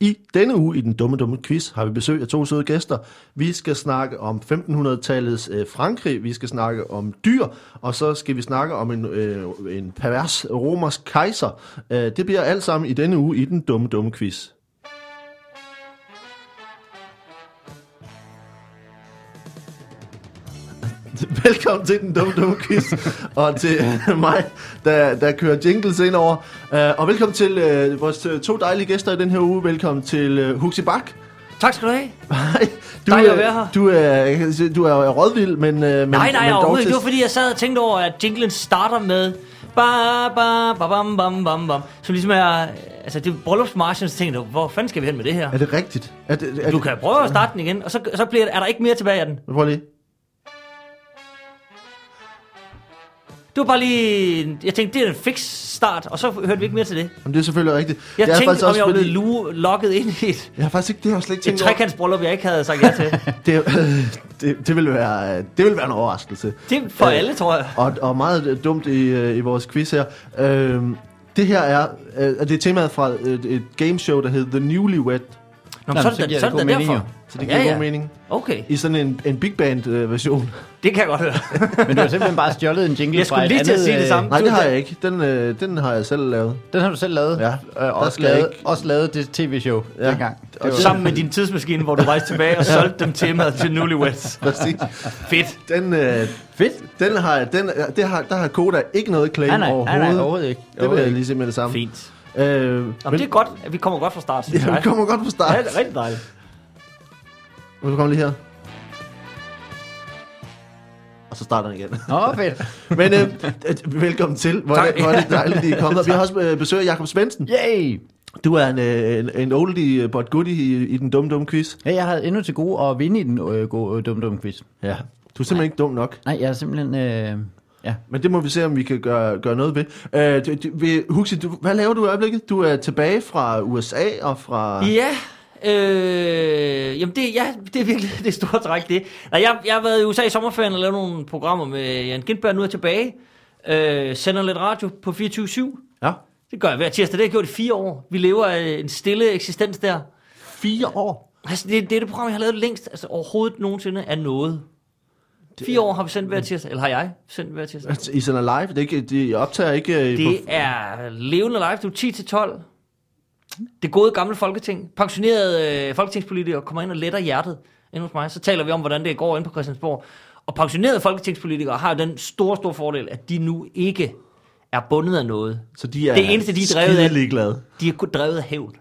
I denne uge i den dumme dumme quiz har vi besøg af to søde gæster. Vi skal snakke om 1500-tallets øh, Frankrig, vi skal snakke om dyr, og så skal vi snakke om en, øh, en pervers romersk kejser. Øh, det bliver alt sammen i denne uge i den dumme dumme quiz. Velkommen til den dumme dumme quiz, og til mig, der, der kører jingles ind over. Uh, og velkommen til uh, vores øh, to dejlige gæster i den her uge. Velkommen til uh, Huxi Bak. Tak skal du have. Hej. Du, Dejligt at være her. Du er, du er rådvild, men... Uh, men Nej, nej, men overhovedet ikke. Det var fordi, jeg sad og tænkte over, at jinglen starter med... Ba, ba, ba, bam, bam, bam, bam. Som ligesom er... Altså, det er bryllupsmarchen, så tænkte jeg, hvor fanden skal vi hen med det her? Er det rigtigt? Er det, er Du kan prøve at starte den igen, og så, så bliver, er der ikke mere tilbage af den. Prøv lige. Det var bare lige... Jeg tænkte, det er en fix start, og så hørte vi ikke mere til det. Jamen, det er selvfølgelig rigtigt. Jeg er tænkte, om jeg var blevet lu- lukket ind i et, Jeg har faktisk ikke, det har jeg slet ikke et tænkt over. trekantsbryllup, jeg ikke havde sagt ja til. Det, det, det, vil være, det vil være en overraskelse. Det for Øh, alle, tror jeg. Og, og meget øh, dumt i, øh, i vores quiz her. Øhm, det her er, øh, det er temaet fra et, et gameshow, der hedder The Newlywed. Nå, Nå, så, så er det, giver så det god mening, jo. Så det giver Ja, god ja. mening. Okay, I sådan en, en big band øh, version. det kan jeg godt høre. Men du har simpelthen bare stjålet en jingle Jeg fra skulle et lige til at andet, sige det øh, samme. Nej, det har jeg ikke. Den, øh, den har jeg selv lavet. Den har du selv lavet. Ja, Øh, der også, skal jeg lavet, ikke- også lavet det tv-show Ja. dengang. Det var, Sammen med din tidsmaskine, hvor du rejste tilbage og solgte dem temaet til Newlyweds. Præcis. Fedt. Den, øh, fedt. den har, den, det har, der har Koda ikke noget claim Nej, nej, nej, overhovedet. nej, overhovedet ikke. Det vil jeg lige sige med det samme. Fint. Øh, Jamen, men, det er godt, at vi kommer godt fra start. ja, vi kommer godt fra Ja, start. det er rigtig dejligt. Nu kommer lige her. Og så starter den igen. ikke. Nå, fedt. Men øh, velkommen til. Hvor er, det, Tak. hvor er det dejligt, at I er kommet. Og Vi har også øh, besøg af Jakob Svendsen. Yay! Du er en, øh, en, en oldie øh, but goodie i, i den dumme, dumme quiz. Ja, jeg havde endnu til gode at vinde i den øh, gode dum dum quiz. Ja. Du er simpelthen ikke dum nok. Nej, jeg er simpelthen... Øh, ja. Men det må vi se, om vi kan gøre, gøre noget ved. Øh, du, du, vi- Huxi, du, hvad laver du i øjeblikket? Du er tilbage fra USA og fra... Ja, øh, jamen det, ja, det er virkelig det store træk, det. Nej, jeg, jeg har været i USA i sommerferien og lavet nogle programmer med Jan Gindberg, nu er jeg tilbage. Øh, sender lidt radio på 24-7. Ja. Det gør jeg hver tirsdag, det har jeg gjort i fire år. Vi lever af en stille eksistens der. Fire år. Altså, det, det er det program, jeg har lavet længst, altså overhovedet nogensinde er noget. Fire år har vi sendt hver tirsdag, eller har jeg sendt hver tirsdag? Altså, I sender live. Det er ikke, de optager ikke... øh, Det på, er levende live, du er 10 til 12. Det gode gamle folketing. Pensionerede øh, folketingspolitikere kommer ind og letter hjertet ind hos mig. Så taler vi om, hvordan det går ind på Christiansborg. Og pensionerede folketingspolitikere har den store, store fordel, at de nu ikke er bundet af noget. så de er det eneste, de er drevet af- ligeglade. De er kun drevet af hævn.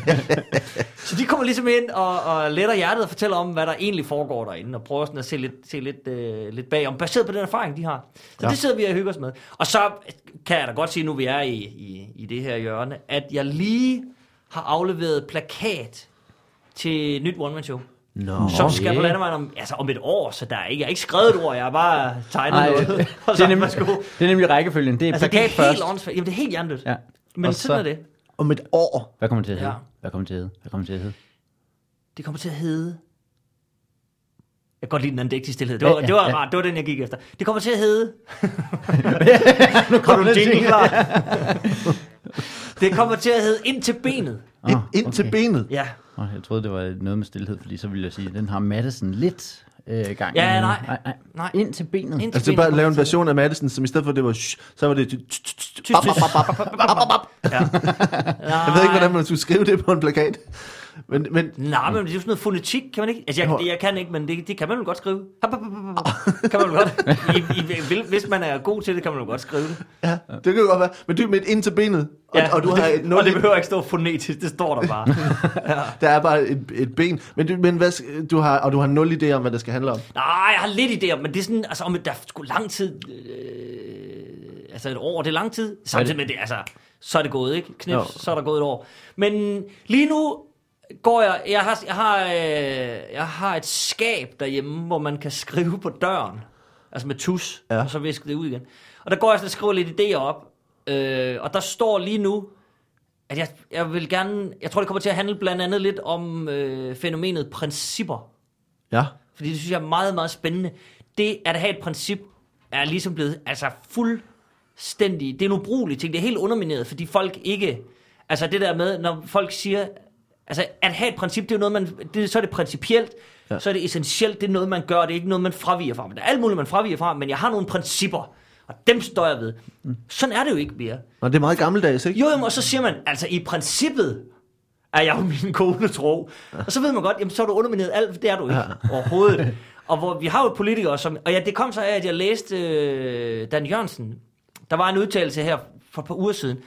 så de kommer ligesom ind og, og letter hjertet og fortæller om, hvad der egentlig foregår derinde, og prøver sådan at se lidt, se lidt, øh, lidt bagom, baseret på den erfaring, de har. Så Ja. det sidder vi og hygger os med. Og så kan jeg da godt sige, nu vi er i, i, i det her hjørne, at jeg lige har afleveret plakat til nyt one-man-show. Nå. Som skal på Okay. landevejen om, altså om et år, så der er ikke, jeg har ikke skrevet et ord, jeg har bare tegnet Ej, noget. det, og er nemlig, det er nemlig rækkefølgen. Det er Altså, det er plakat helt først. Jamen, det er helt hjernedødt. Ja. Men Og sådan så- er det. Om et år. Hvad kommer det til at hedde? Ja. Hvad kommer det til at hedde? Hvad kommer det til at hedde? Det kommer til at hedde... Jeg kan godt lide den andægtige stillhed. Det var, Ja, ja, det var ja. rart. Det var den, jeg gik efter. Det kommer til at hedde... nu Har du jingle klar? det kommer til at hedde Ind til benet. Ind, ind til benet. Ja. Jeg troede, det var noget med stillhed, fordi så ville jeg sige, at den har Madison lidt øh, gang. Ja, nej. nej, nej. Nej. Ind til benet. Ind til Altså, det benet bare lave en version af Madison, som i stedet for, det var... shh, Så var det... Jeg ved ikke, hvordan man skulle skrive det på en plakat. Men, men Nej, men det er jo sådan noget fonetik, kan man ikke? Altså, jeg, jeg kan ikke, men det, det kan man jo godt skrive. Hop. Kan man jo godt. I, i, hvis man er god til det, kan man jo godt skrive det. ja, det kan jo godt være. Men du med et ind til benet. Og, Ja, og du har et, og det behøver ikke stå fonetisk, det står der bare. der er bare et, et ben. Men, du, men hvad, du har, og du har nul idé om, hvad det skal handle om. Nej, jeg har lidt idé om, men det er sådan, altså om der er sgu lang tid, øh, altså et år, det er lang tid, samtidig med det, altså, så er det gået, ikke? Knips, Jo. så er der gået et år. Men lige nu går jeg, jeg har, jeg har, øh, jeg har et skab derhjemme, hvor man kan skrive på døren, altså med tus, Ja. og så viske det ud igen. Og der går jeg sådan og skriver lidt idéer op, øh, og der står lige nu, at jeg, jeg vil gerne, jeg tror det kommer til at handle blandt andet lidt om øh, fænomenet principper. Ja. Fordi det synes jeg er meget, meget spændende. Det at have et princip er ligesom blevet altså fuldstændig... Det er en ubrugelig ting. Det er helt undermineret, fordi folk ikke... Altså det der med, når folk siger, Altså, at have et princip, det er jo noget, man, det, så er det principielt, ja. så er det essentielt, det er noget, man gør, det er ikke noget, man fraviger fra. Men der er alt muligt, man fraviger fra, men jeg har nogle principper, og dem står jeg ved. Sådan er det jo ikke mere. Nå, det er meget gammeldags, ikke? Jo, jamen, og så siger man, altså i princippet er jeg jo min kone tro. Og så ved man godt, jamen så er du undermineret alt, det er du ikke ja. overhovedet. Og hvor vi har jo politikere, som... Og ja, det kom så af, at jeg læste øh, Dan Jørgensen. Der var en udtalelse her for et par uger siden.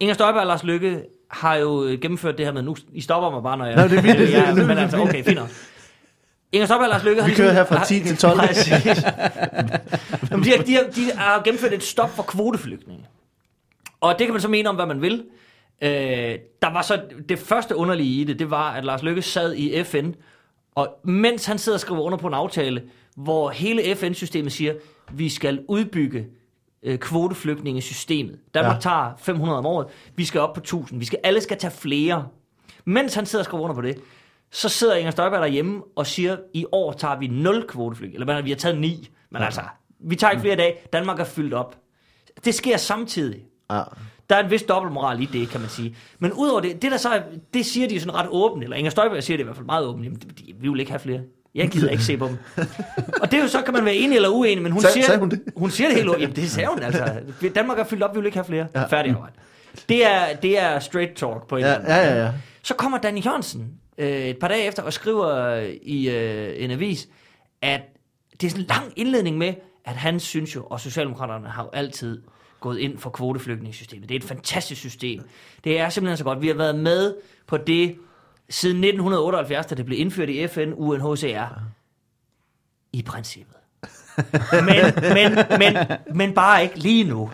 Inger Støjberg og Lars Lykke har jo øh, gennemført det her med, nu I stopper mig bare, når jeg... Nå, det er vildt. ja, men altså, okay, fint. Inger Støjberg og Lars Lykke har... Vi kører her fra 10 til 12. Præcis. De, har, de, har, de har gennemført et stop for kvoteflygtninge. Og det kan man så mene om, hvad man vil. Øh, der var så det første underlige i det, det var, at Lars Løkke sad i FN, og mens han sidder og skriver under på en aftale, hvor hele FN-systemet siger, vi skal udbygge øh, kvoteflygtningesystemet. Danmark Ja. tager 500 om året, vi skal op på 1000, vi skal, alle skal tage flere. Mens han sidder og skriver under på det, så sidder Inger Støjberg derhjemme og siger, i år tager vi 0 kvoteflygtninge, eller hvad, vi har taget 9, men ja. altså, vi tager ikke flere dage, Danmark er fyldt op. Det sker samtidig. Ja. Der er en vis dobbeltmoral i det, kan man sige. Men udover det, det der så det siger de sådan ret åbent, eller Inger Støjberg siger det i hvert fald meget åbent, jamen, de- de- vi vil ikke have flere. Jeg gider ikke se på dem. Og det er jo så, kan man være enig eller uenig, men hun, Sag- siger, sagde hun det? hun siger det helt åbent. Jamen det sagde hun altså. Danmark er fyldt op, vi vil ikke have flere. Ja. Færdig. Det er, det er straight talk på en Ja, eller anden ja, ja, ja. Så kommer Danny Jørgensen øh, et par dage efter og skriver i øh, en avis, at det er sådan en lang indledning med, at han synes jo, og Socialdemokraterne har jo altid gået ind for kvoteflygtningesystemet. Det er et fantastisk system. Det er simpelthen så godt. Vi har været med på det siden 1978, da det blev indført i FN, UNHCR. I princippet. men, men, men, men bare ikke lige nu.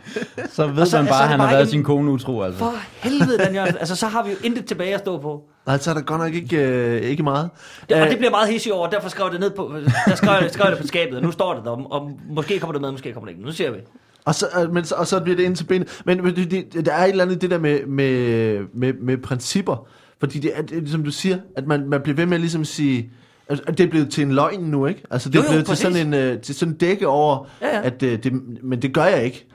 Så ved Og så- man bare, at han bare har været ikke- sin kone utro, altså. For helvede, Dan Jørgensen. Altså, så har vi jo intet tilbage at stå på. Altså, er der godt nok ikke, øh, ikke meget. Det, og Øh, det bliver meget hissig over, derfor skrev jeg det ned på, der skrev, jeg, skrev jeg det på skabet, og nu står det der, og, og måske kommer det med, måske kommer det ikke. Nu ser vi. Og så, øh, men, så- og så bliver det ind til benet. Men men det, det, der er et eller andet det der med, med, med, med principper. Fordi det er, det, er, som du siger, at man, man bliver ved med at ligesom sige, at at det er blevet til en løgn nu, ikke? Altså det er jo, blevet til præcis. sådan en øh, til sådan en dække over, Ja, ja. at øh, det, men det gør jeg ikke.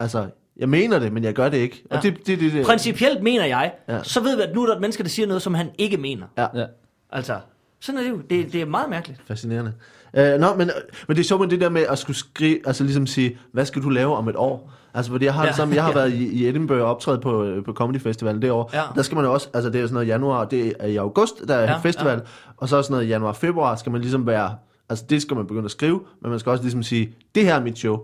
Altså, jeg mener det, men jeg gør det ikke. Ja. Og det, det, det, det, Principielt mener jeg, Ja. så ved vi, at nu er der et menneske, der siger noget, som han ikke mener. Ja. Ja. Altså, sådan er det jo. Det, det er meget mærkeligt. Fascinerende. Uh, nå, men, men det er sjovt med det der med at skulle skrive, altså ligesom sige, hvad skal du lave om et år? Altså, fordi jeg har ja, Ja, det samme, jeg har ja. været i, i Edinburgh og optrædet på, øh, på Comedy Festivalen det år. Ja. Der skal man jo også, altså det er sådan noget januar, det er i august, der er ja, Ja, festival, og så er sådan noget januar-februar, skal man ligesom være, altså det skal man begynde at skrive, men man skal også ligesom sige, det her er mit show.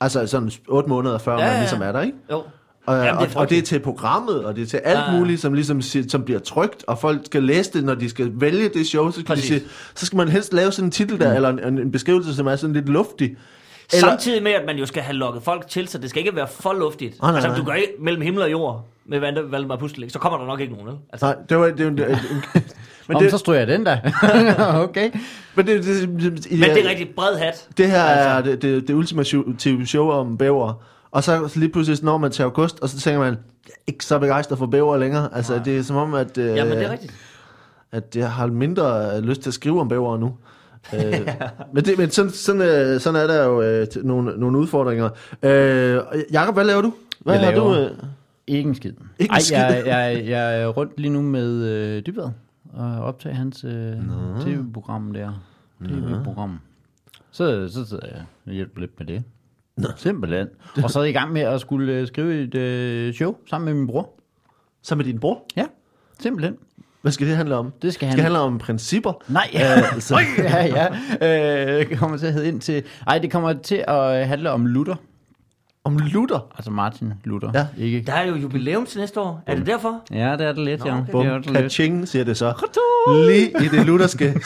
Altså sådan otte måneder før Ja, ja, ja, man ja. ligesom er der, ikke? Jo. Og, Jamen, det er og, og det er til programmet, og det er til alt Ja, ja. muligt, som ligesom som bliver trygt, og folk skal læse det, når de skal vælge det show, så skal Præcis. de sige, så skal man helst lave sådan en titel der, eller en, en beskrivelse, som er sådan lidt luftig. Eller, Samtidig med, at man jo skal have lukket folk til, så det skal ikke være for luftigt. nej, altså, nej. du går ikke mellem himmel og jord med Valdemar Pustelik, så kommer der nok ikke nogen. vel? Altså, nej, det var det, var- det, var- men Om, det, så stryger jeg den der. okay. men det, det, det, det, men det er rigtig bred hat. Det her Altså. er det, det, det ultimative show om bæver. Og så lige pludselig når man til august, og så tænker man, jeg er ikke så begejstret for bæver længere. Altså, Nej. det er som om, at, øh, Ja, men det er rigtigt. at jeg har mindre lyst til at skrive om bæver nu. Øh, men det, men sådan, sådan, øh, sådan er der jo øh, nogle, nogle udfordringer. Øh, Jakob, hvad laver du? Hvad Jeg har laver- du? Øh? Ikke en skid. Ikke en Ej, skid? jeg, jeg, jeg er rundt lige nu med øh, Dybvad og optager hans øh, tv-program der. TV-program. Så, så sidder jeg og hjælper lidt med det. Nå. Simpelthen. Og så er jeg i gang med at skulle øh, skrive et øh, show sammen med min bror. Så med din bror? Ja, simpelthen. Hvad skal det handle om? Det skal Det han... skal handle om principper. Nej, Øh, altså. Ja, ja. Øh, det kommer til at hedde ind til... Ej, det kommer til at handle om Luther. Om Luther. Altså Martin Luther. Ja. Ikke? Der er jo jubilæum til næste år. Er det derfor? Ja, det er det lidt, Nå, ja. okay. Bum, Det er det lidt. kaching, siger det så. Lige i det lutherske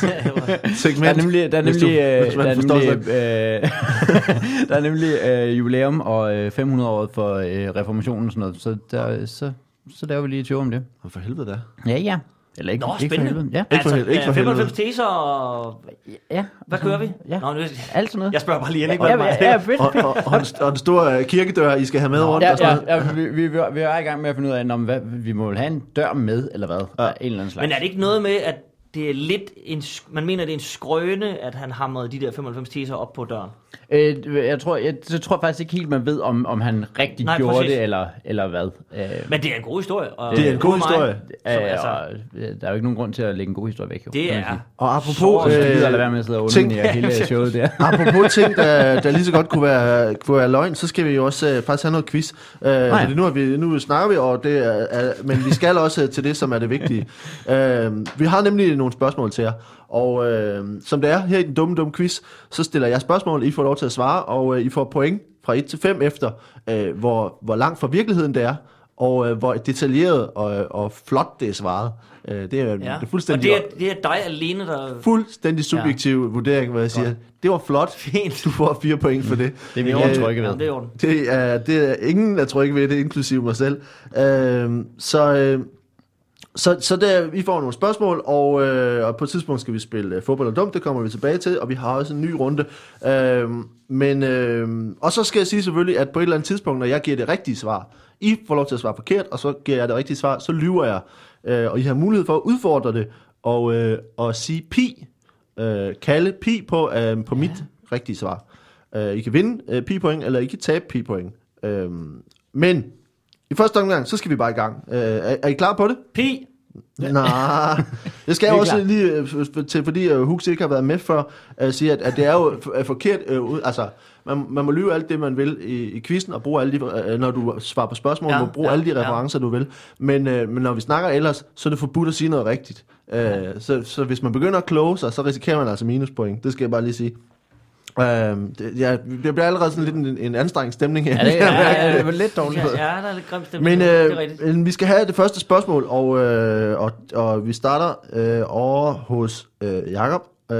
segment. Der er nemlig, der er hvis du- nemlig, øh, hvis der er nemlig, øh, der er nemlig øh, jubilæum og øh, 500 år for øh, reformationen og sådan noget, så, der, så, så laver vi lige et show om det. Hvor for helvede da. Ja, ja. Eller ikke, Nå, ikke for spændende. helvede. Ja, Ikke for ikke for øh, 95 helvede. teser, og ja. hvad kører vi? Ja, Nå, nu, alt sådan noget. jeg spørger bare lige ind, ikke? Ja, hvad ja, ja, fedt, Og, og, og, en, og en stor øh, kirkedør, I skal have med rundt Ja, og sådan ja, noget. ja vi, vi, vi, er i gang med at finde ud af, om hvad, vi må have en dør med, eller hvad? Ja. En eller anden slags. Men er det ikke noget med, at det er lidt en, man mener, det er en skrøne, at han hamrede de der 95 teser op på døren. Øh, jeg tror, jeg, jeg tror faktisk ikke helt, man ved, om, om han rigtig Nej, Nej, gjorde præcis. det, eller, eller hvad. Øh, Men det er en god historie. Og Det er en god mig, historie. Som, øh, altså, og, øh, der er jo ikke nogen grund til at lægge en god historie væk. Jo, det er... Og apropos, Så øh, lade være med at sidde og ting- hele showet der. apropos ting, der, der lige så godt kunne være, kunne være løgn, så skal vi jo også øh, faktisk have noget quiz. Øh, ja. fordi nu, er vi, nu snakker vi, og det er, er, men vi skal også til det, som er det vigtige. Øh, vi har nemlig nogle spørgsmål til jer. Og øh, som det er her i den dumme, dumme quiz, så stiller jeg spørgsmål, I får lov til at svare, og øh, I får point fra 1 til 5 efter, øh, hvor, hvor langt fra virkeligheden det er, og øh, hvor detaljeret og, og flot det er svaret. Øh, det er, Ja. det er Og fuldstændig, det er, det er dig alene, der... fuldstændig subjektiv ja. vurdering, hvor jeg siger, det var flot, Fint. du får fire point for det. Det er vi Øh, helt trygge Ja, ved. det er. Det er, det er ingen, der tror ikke ved det, inklusive mig selv. Øh, så, øh, så, så der, vi får nogle spørgsmål, og, øh, og på et tidspunkt skal vi spille øh, fodbold og dumt, det kommer vi tilbage til, og vi har også en ny runde. Øh, men, øh, og så skal jeg sige selvfølgelig, at på et eller andet tidspunkt, når jeg giver det rigtige svar, I får lov til at svare forkert, og så giver jeg det rigtige svar, så lyver jeg. Øh, og I har mulighed for at udfordre det, og, øh, og sige pi, øh, kalde pi på, øh, på mit rigtige svar. Øh, I kan vinde øh, pi-point, eller I kan tabe pi-point. Øh, men i første omgang, så skal vi bare i gang. Øh, er, er I klar på det? Pi. Nej, det skal jeg også klar. lige, øh, til, fordi uh, Hux ikke har været med før, uh, sige, at, at det er jo er forkert. Uh, altså, man, man må lyve alt det, man vil i, i quizzen, og bruge alle de, når du svarer på spørgsmål, Ja, ja, må bruge ja, alle de ja. referencer, du vil. Men, uh, men når vi snakker ellers, så er det forbudt at sige noget rigtigt. Uh, så, så hvis man begynder at kloge sig, så risikerer man altså minuspoint. Det skal jeg bare lige sige. Uh, det, ja, det bliver allerede sådan lidt en, en anstrengt stemning her. Ja, det, ja, ja, det var lidt dårligt. Ja, ja, der er lidt grim stemning. Men det er øh, vi skal have det første spørgsmål, og, øh, og, og vi starter øh, over hos øh, Jakob. Øh,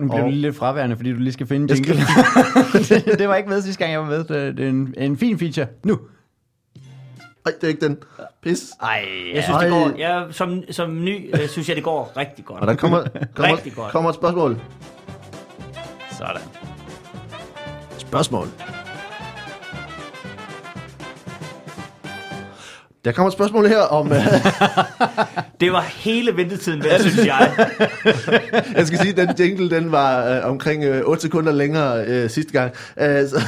Nu bliver og, du lidt fraværende, fordi du lige skal finde jingle. det, det var ikke med sidste gang, jeg var med. Det, det er en, en fin feature. Nu. Ej, det er ikke den. Pis. Ej, Jeg synes, det går, jeg, som, som ny, øh, synes jeg, det går rigtig godt. Og der kommer, kommer, Rigtig godt. kommer et spørgsmål. Sådan. Spørgsmål. Der kommer et spørgsmål her om... Øh, Det var hele ventetiden værd, synes jeg. jeg skal sige, at den jingle den var øh, omkring øh, 8 sekunder længere øh, sidste gang. Øh, så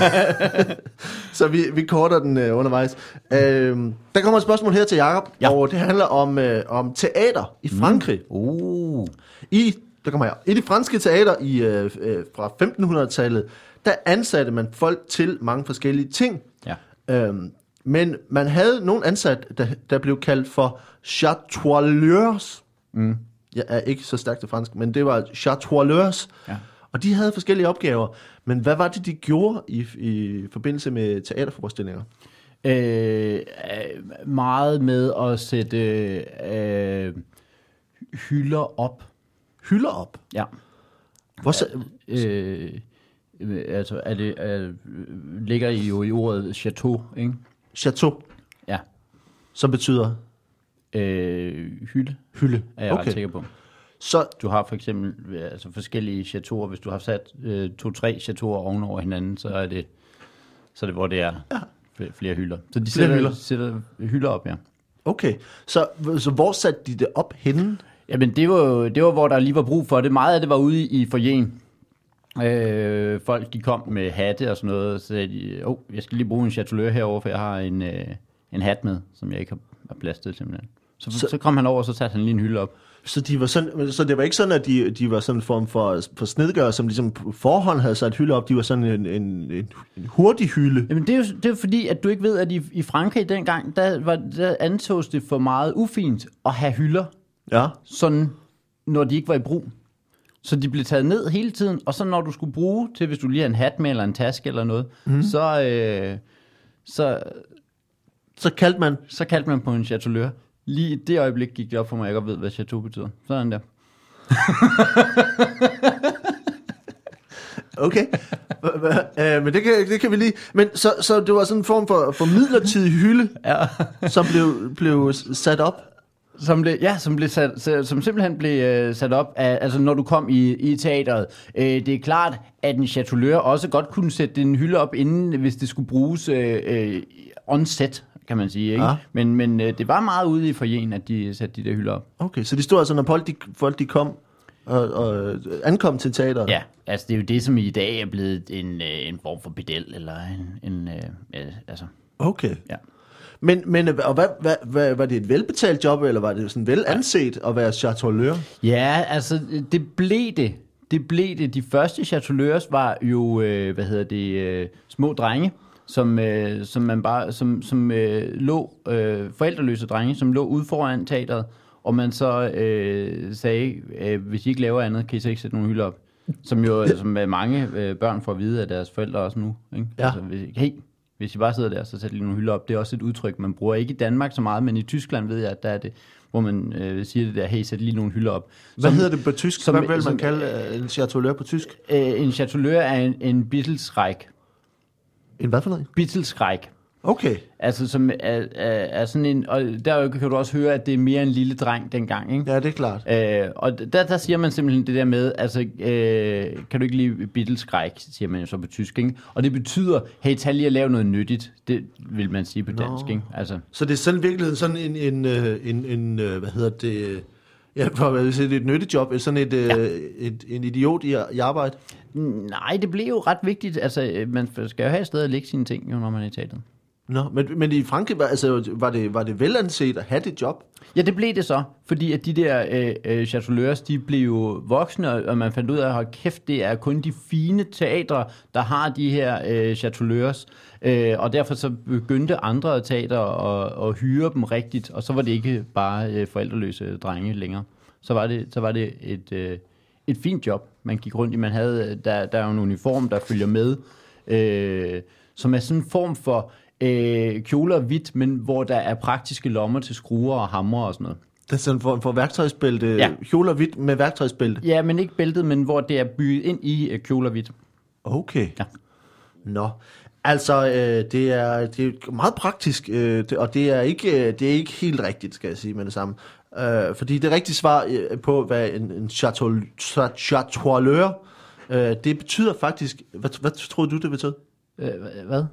så vi, vi korter den øh, undervejs. Øh, der kommer et spørgsmål her til Jakob, ja. Og det handler om, øh, om teater i Frankrig. Uh. I, der kommer her, I det franske teater i, øh, fra 1500-tallet, der ansatte man folk til mange forskellige ting. Ja. Øhm, men man havde nogle ansat, der, der blev kaldt for chatoileurs. Mm. Jeg er ikke så stærk til fransk, men det var chatoileurs. Ja. Og de havde forskellige opgaver. Men hvad var det, de gjorde i, i forbindelse med teaterforestillinger? Øh, øh, meget med at sætte øh, hylder op. Hylder op. Ja. Hvor, Øh, øh, altså, er det, er, ligger I jo i ordet chateau, ikke? chateau, Ja. som betyder Øh, hylde, hylde. er jeg okay. ret sikker på. Så Du har for eksempel øh, altså forskellige chateauer. Hvis du har sat øh, to-tre chateauer ovenover hinanden, så er det, så er det hvor det er ja. flere hylder. Så de sætter hylder. sætter hylder op, ja. Okay, så, så hvor satte de det op henne? Jamen, det var, jo- det var, hvor der lige var brug for det. Meget af det var ude i forjen. Øh, folk, de kom med hatte og sådan noget, og så sagde de, oh, jeg skal lige bruge en chatulør herover, for jeg har en, øh, en hat med, som jeg ikke har, har plads til, simpelthen. Så, Så- så, kom han over, og så satte han lige en hylde op. Så, de var sådan, så det var ikke sådan, at de, de var sådan en form for, for snedgør, som ligesom på forhånd havde sat hylde op. De var sådan en, en, en, en hurtig hylde. Jamen, det er, jo, det er fordi, at du ikke ved, at i, i Frankrig dengang, der, var, der antogs det for meget ufint at have hylder, Ja. sådan, når de ikke var i brug. Så de blev taget ned hele tiden, og så når du skulle bruge til, hvis du lige har en hat med, eller en taske eller noget, mm. så, øh, så, Så kaldte man, så kaldte man på en chatulør. Lige i det øjeblik gik det op for mig, at jeg godt ved, hvad chateau betyder. Sådan der. okay, øh, men det kan, det kan vi lige. Men så, så det var sådan en form for, for midlertidig hylde, Ja. som blev, blev sat op. Som, blev, ja, som, blev sat, som simpelthen blev øh, sat op af, altså når du kom i, i teateret. Øh, det er klart, at en chatulør også godt kunne sætte en hylde op inden, hvis det skulle bruges øh, øh, on set, kan man sige. Ikke? Ja. Men, men øh, det var meget ude i forjen, at de satte de der hylder op. Okay, så de stod altså, når folk de, folk de kom og, og ankom til teateret? Ja, altså det er jo det, som i dag er blevet en, øh, en form for pedel, eller en, en øh, altså, Okay. ja. Men, men og hvad, hvad, hvad, var det et velbetalt job, eller var det sådan vel anset at være chateauleør? Ja, altså det blev det. Det blev det. De første chatouilleurs var jo, øh, hvad hedder det, øh, små drenge, som, øh, som man bare, som, som øh, lå, øh, forældreløse drenge, som lå ude foran teateret, og man så øh, sagde, øh, hvis I ikke laver andet, kan I så ikke sætte nogle hylder op. Som jo, som øh, mange øh, børn får at vide af deres forældre også nu. Ikke? Ja. Altså, hey, hvis I bare sidder der, så sæt lige nogle hylder op. Det er også et udtryk, man bruger ikke i Danmark så meget, men i Tyskland ved jeg, at der er det, hvor man øh, siger det der, hey, sæt lige nogle hylder op. Hvad Som- hedder det på tysk? som- Hvad vil man som- kalde øh, en chateauleør på tysk? Øh, en chatoulleur er en, en bittelskræk. En hvad for noget? Bittelskræk. Okay. Altså, som er, er, er sådan en... Og der kan du også høre, at det er mere en lille dreng dengang, ikke? Ja, det er klart. Øh, og der, der siger man simpelthen det der med, altså, øh, kan du ikke lide Beatles-skræk, siger man jo så på tysk, ikke? Og det betyder, hey, tag lige at lave noget nyttigt. Det vil man sige på dansk, ikke? Altså, Så det er sådan i virkeligheden sådan en, en, øh, en, en øh, hvad hedder det, øh, ja, for at sige, det er et nyttejob, et sådan et, ja. et, en idiot i, i arbejde. nej, det blev jo ret vigtigt. Altså, man skal jo have et sted at lægge sine ting, jo, når man er i teateret. Nå, men, men i Frankrig, var, altså, var, det, var det velanset at have det job? Ja, det blev det så, fordi at de der øh, øh, de blev jo voksne, og og man fandt ud af, at kæft, det er kun de fine teatre, der har de her øh, chatoulleurs, øh, og derfor så begyndte andre teater at, at hyre dem rigtigt, og så var det ikke bare øh, forældreløse drenge længere. Så var det, så var det et, øh, et fint job, man gik rundt i. Man havde, øh, der, der er jo en uniform, der følger med, øh, som er sådan en form for øh, kjole og hvidt, men hvor der er praktiske lommer til skruer og hammer og sådan noget. Det er sådan for, for værktøjsbælte, ja. Ja. kjole og hvidt med værktøjsbælte. Ja, men ikke bæltet, men hvor det er bygget ind i øh, kjole og hvidt. Okay. Ja. Nå, altså øh, det, er, det er meget praktisk, øh, det, og det er, ikke, øh, det er ikke helt rigtigt, skal jeg sige med det samme. Øh, fordi det rigtige svar øh, på, hvad en, en chateau, cha- chateauleør, øh, det betyder faktisk, hvad, hvad troede du, det betød? Øh, hvad?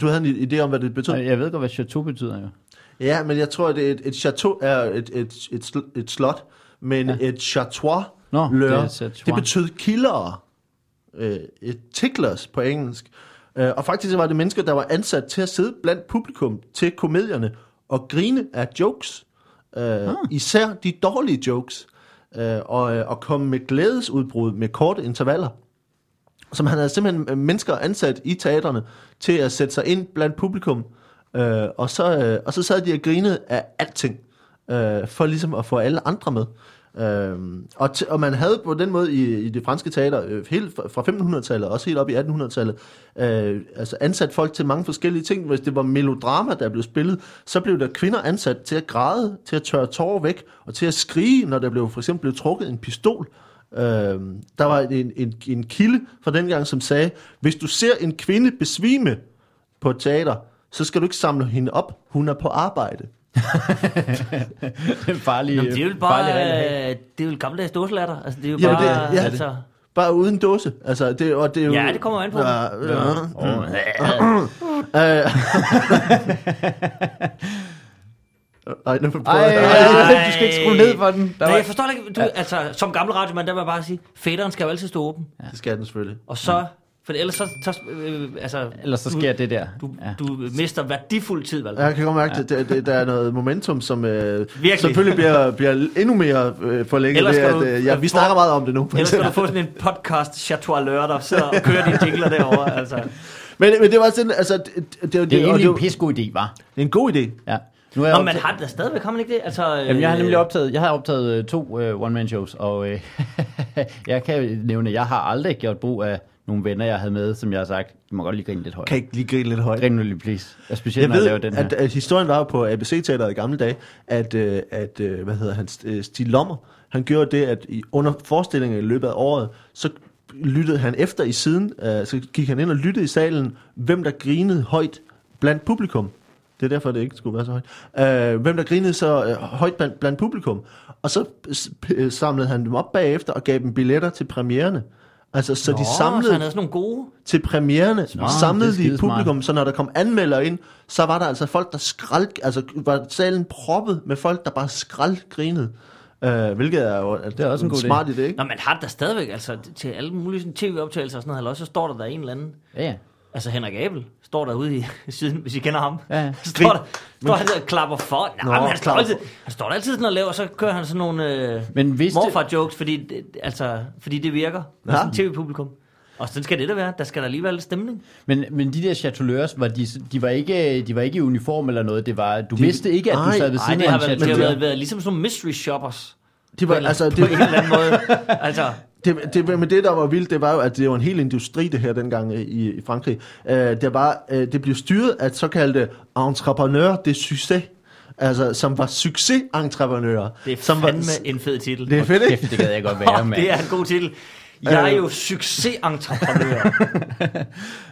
Du havde en idé om, hvad det betød? Jeg ved godt, hvad chateau betyder jo. Ja, men jeg tror, at et, et chateau er et, et, et, et slot, men ja. et chateau Nå, lør, det det, chateau. det betød kildere. Øh, et ticklers på engelsk. Øh, og faktisk var det mennesker, der var ansat til at sidde blandt publikum til komedierne og grine af jokes. Øh, ah. Især de dårlige jokes. Øh, og, øh, og komme med glædesudbrud med korte intervaller. Som han havde simpelthen øh, mennesker ansat i teaterne til at sætte sig ind blandt publikum. Øh, og, så, øh, og så sad de og grinede af alting, øh, for ligesom at få alle andre med. Øh, og, t- og man havde på den måde i, i det franske teater, øh, helt fra fra 1500-tallet, også helt op i 1800-tallet, øh, altså ansat folk til mange forskellige ting. Hvis det var melodrama, der blev spillet, så blev der kvinder ansat til at græde, til at tørre tårer væk, og til at skrige, når der blev for eksempel blev trukket en pistol. Øh, der var en, en, en kilde fra dengang, som sagde, hvis du ser en kvinde besvime på et teater, så skal du ikke samle hende op. Hun er på arbejde. En farlig, Nå, men det er jo bare, øh, det er jo gammeldags dåselatter. Altså, det er jo Jamen, bare, det- ja, det- altså, Bare uden dåse. Altså, det, og det er jo, Ja, det kommer an på. Ja, ja. Åh, Øh. Ej, nu prøver Ej, jeg. ej, du skal ikke skrue ned for den. Der Nej, var- jeg forstår ikke, du, altså, som gammel radiomand, der vil jeg bare sige, fætteren skal jo altid stå åben. Det skal den selvfølgelig. Og så, for ellers så, så øh, altså, Ellers så sker det der. du, Ja. du mister værdifuld tid, vel? Jeg kan godt mærke, at det, det, der er noget momentum, som øh, Virkelig. selvfølgelig bliver, bliver endnu mere øh, forlænget. Ellers ved, skal at, du- øh, ja, vi snakker meget om det nu. Ellers skal du få sådan en podcast, Chateau Lør, der sidder og kører dine jingler derovre. Altså. men, men det var sådan, altså... Det, det, det, Det er egentlig det, en pissegod idé, var. det er en god idé. Ja. Nu er jeg Nå, optaget- men har der stadigvæk, har man ikke det? Altså, øh, Jamen, jeg har nemlig optaget, jeg har optaget øh, to uh, one-man-shows, og øh, jeg kan nævne, at jeg har aldrig gjort brug af nogle venner, jeg havde med, som jeg har sagt, du må godt lige grine lidt højt. Kan ikke lige grine lidt højt? Grin nu lige, please. Og specielt, Jeg når jeg ved, laver den her. at, at historien var jo på ABC-teateret i gamle dage, at, øh, at øh, hvad hedder han, øh, Stig Lommer, han gjorde det, at i, under forestillingen i løbet af året, så lyttede han efter i siden, øh, så gik han ind og lyttede i salen, hvem der grinede højt blandt publikum. Det er derfor, det ikke skulle være så højt. Øh, hvem der grinede så øh, højt blandt, blandt publikum. Og så øh, samlede han dem op bagefter og gav dem billetter til premiererne. Altså, så Nå, de så samlede han havde sådan nogle gode. til premiererne, Smart, samlede det de publikum, så når der kom anmelder ind, så var der altså folk, der skrald, altså var salen proppet med folk, der bare skraldgrinede. Uh, hvilket er jo Det er også en god idé. smart idé, ikke? Nå, men har der stadigvæk, altså til alle mulige tv-optagelser og sådan noget, så står der der en eller anden, Ja, ja. altså Henrik Abel, står derude i siden, hvis I kender ham. Ja, ja. står der, står han der og klapper for. Nej, Nå, men han står, klapper altid, han står der altid sådan og laver, og så kører han sådan nogle øh, Men morfar-jokes, fordi, det- altså, fordi det virker. Ja. Sådan tv-publikum. Og sådan skal det da være. Der skal der lige være lidt stemning. Men, men de der chateleurs, var de, de, var ikke, de var ikke i uniform eller noget. Det var, du De- vidste ikke, at du sad ved siden det af har, en været, det har været, været ligesom sådan nogle mystery shoppers. De På, var, en, altså, altså, på det, en eller anden måde. Altså, det, det, men det, der var vildt, det var jo, at det var en hel industri, det her dengang i, i Frankrig. Uh, det, var, uh, det blev styret af såkaldte entrepreneur de succes, altså, som var succesentreprenører. det er som fandme var, en fed titel. det er fedt, ikke? Det gad jeg godt være, mand. det er en god titel. Jeg er Øh. jo succesentreprenør.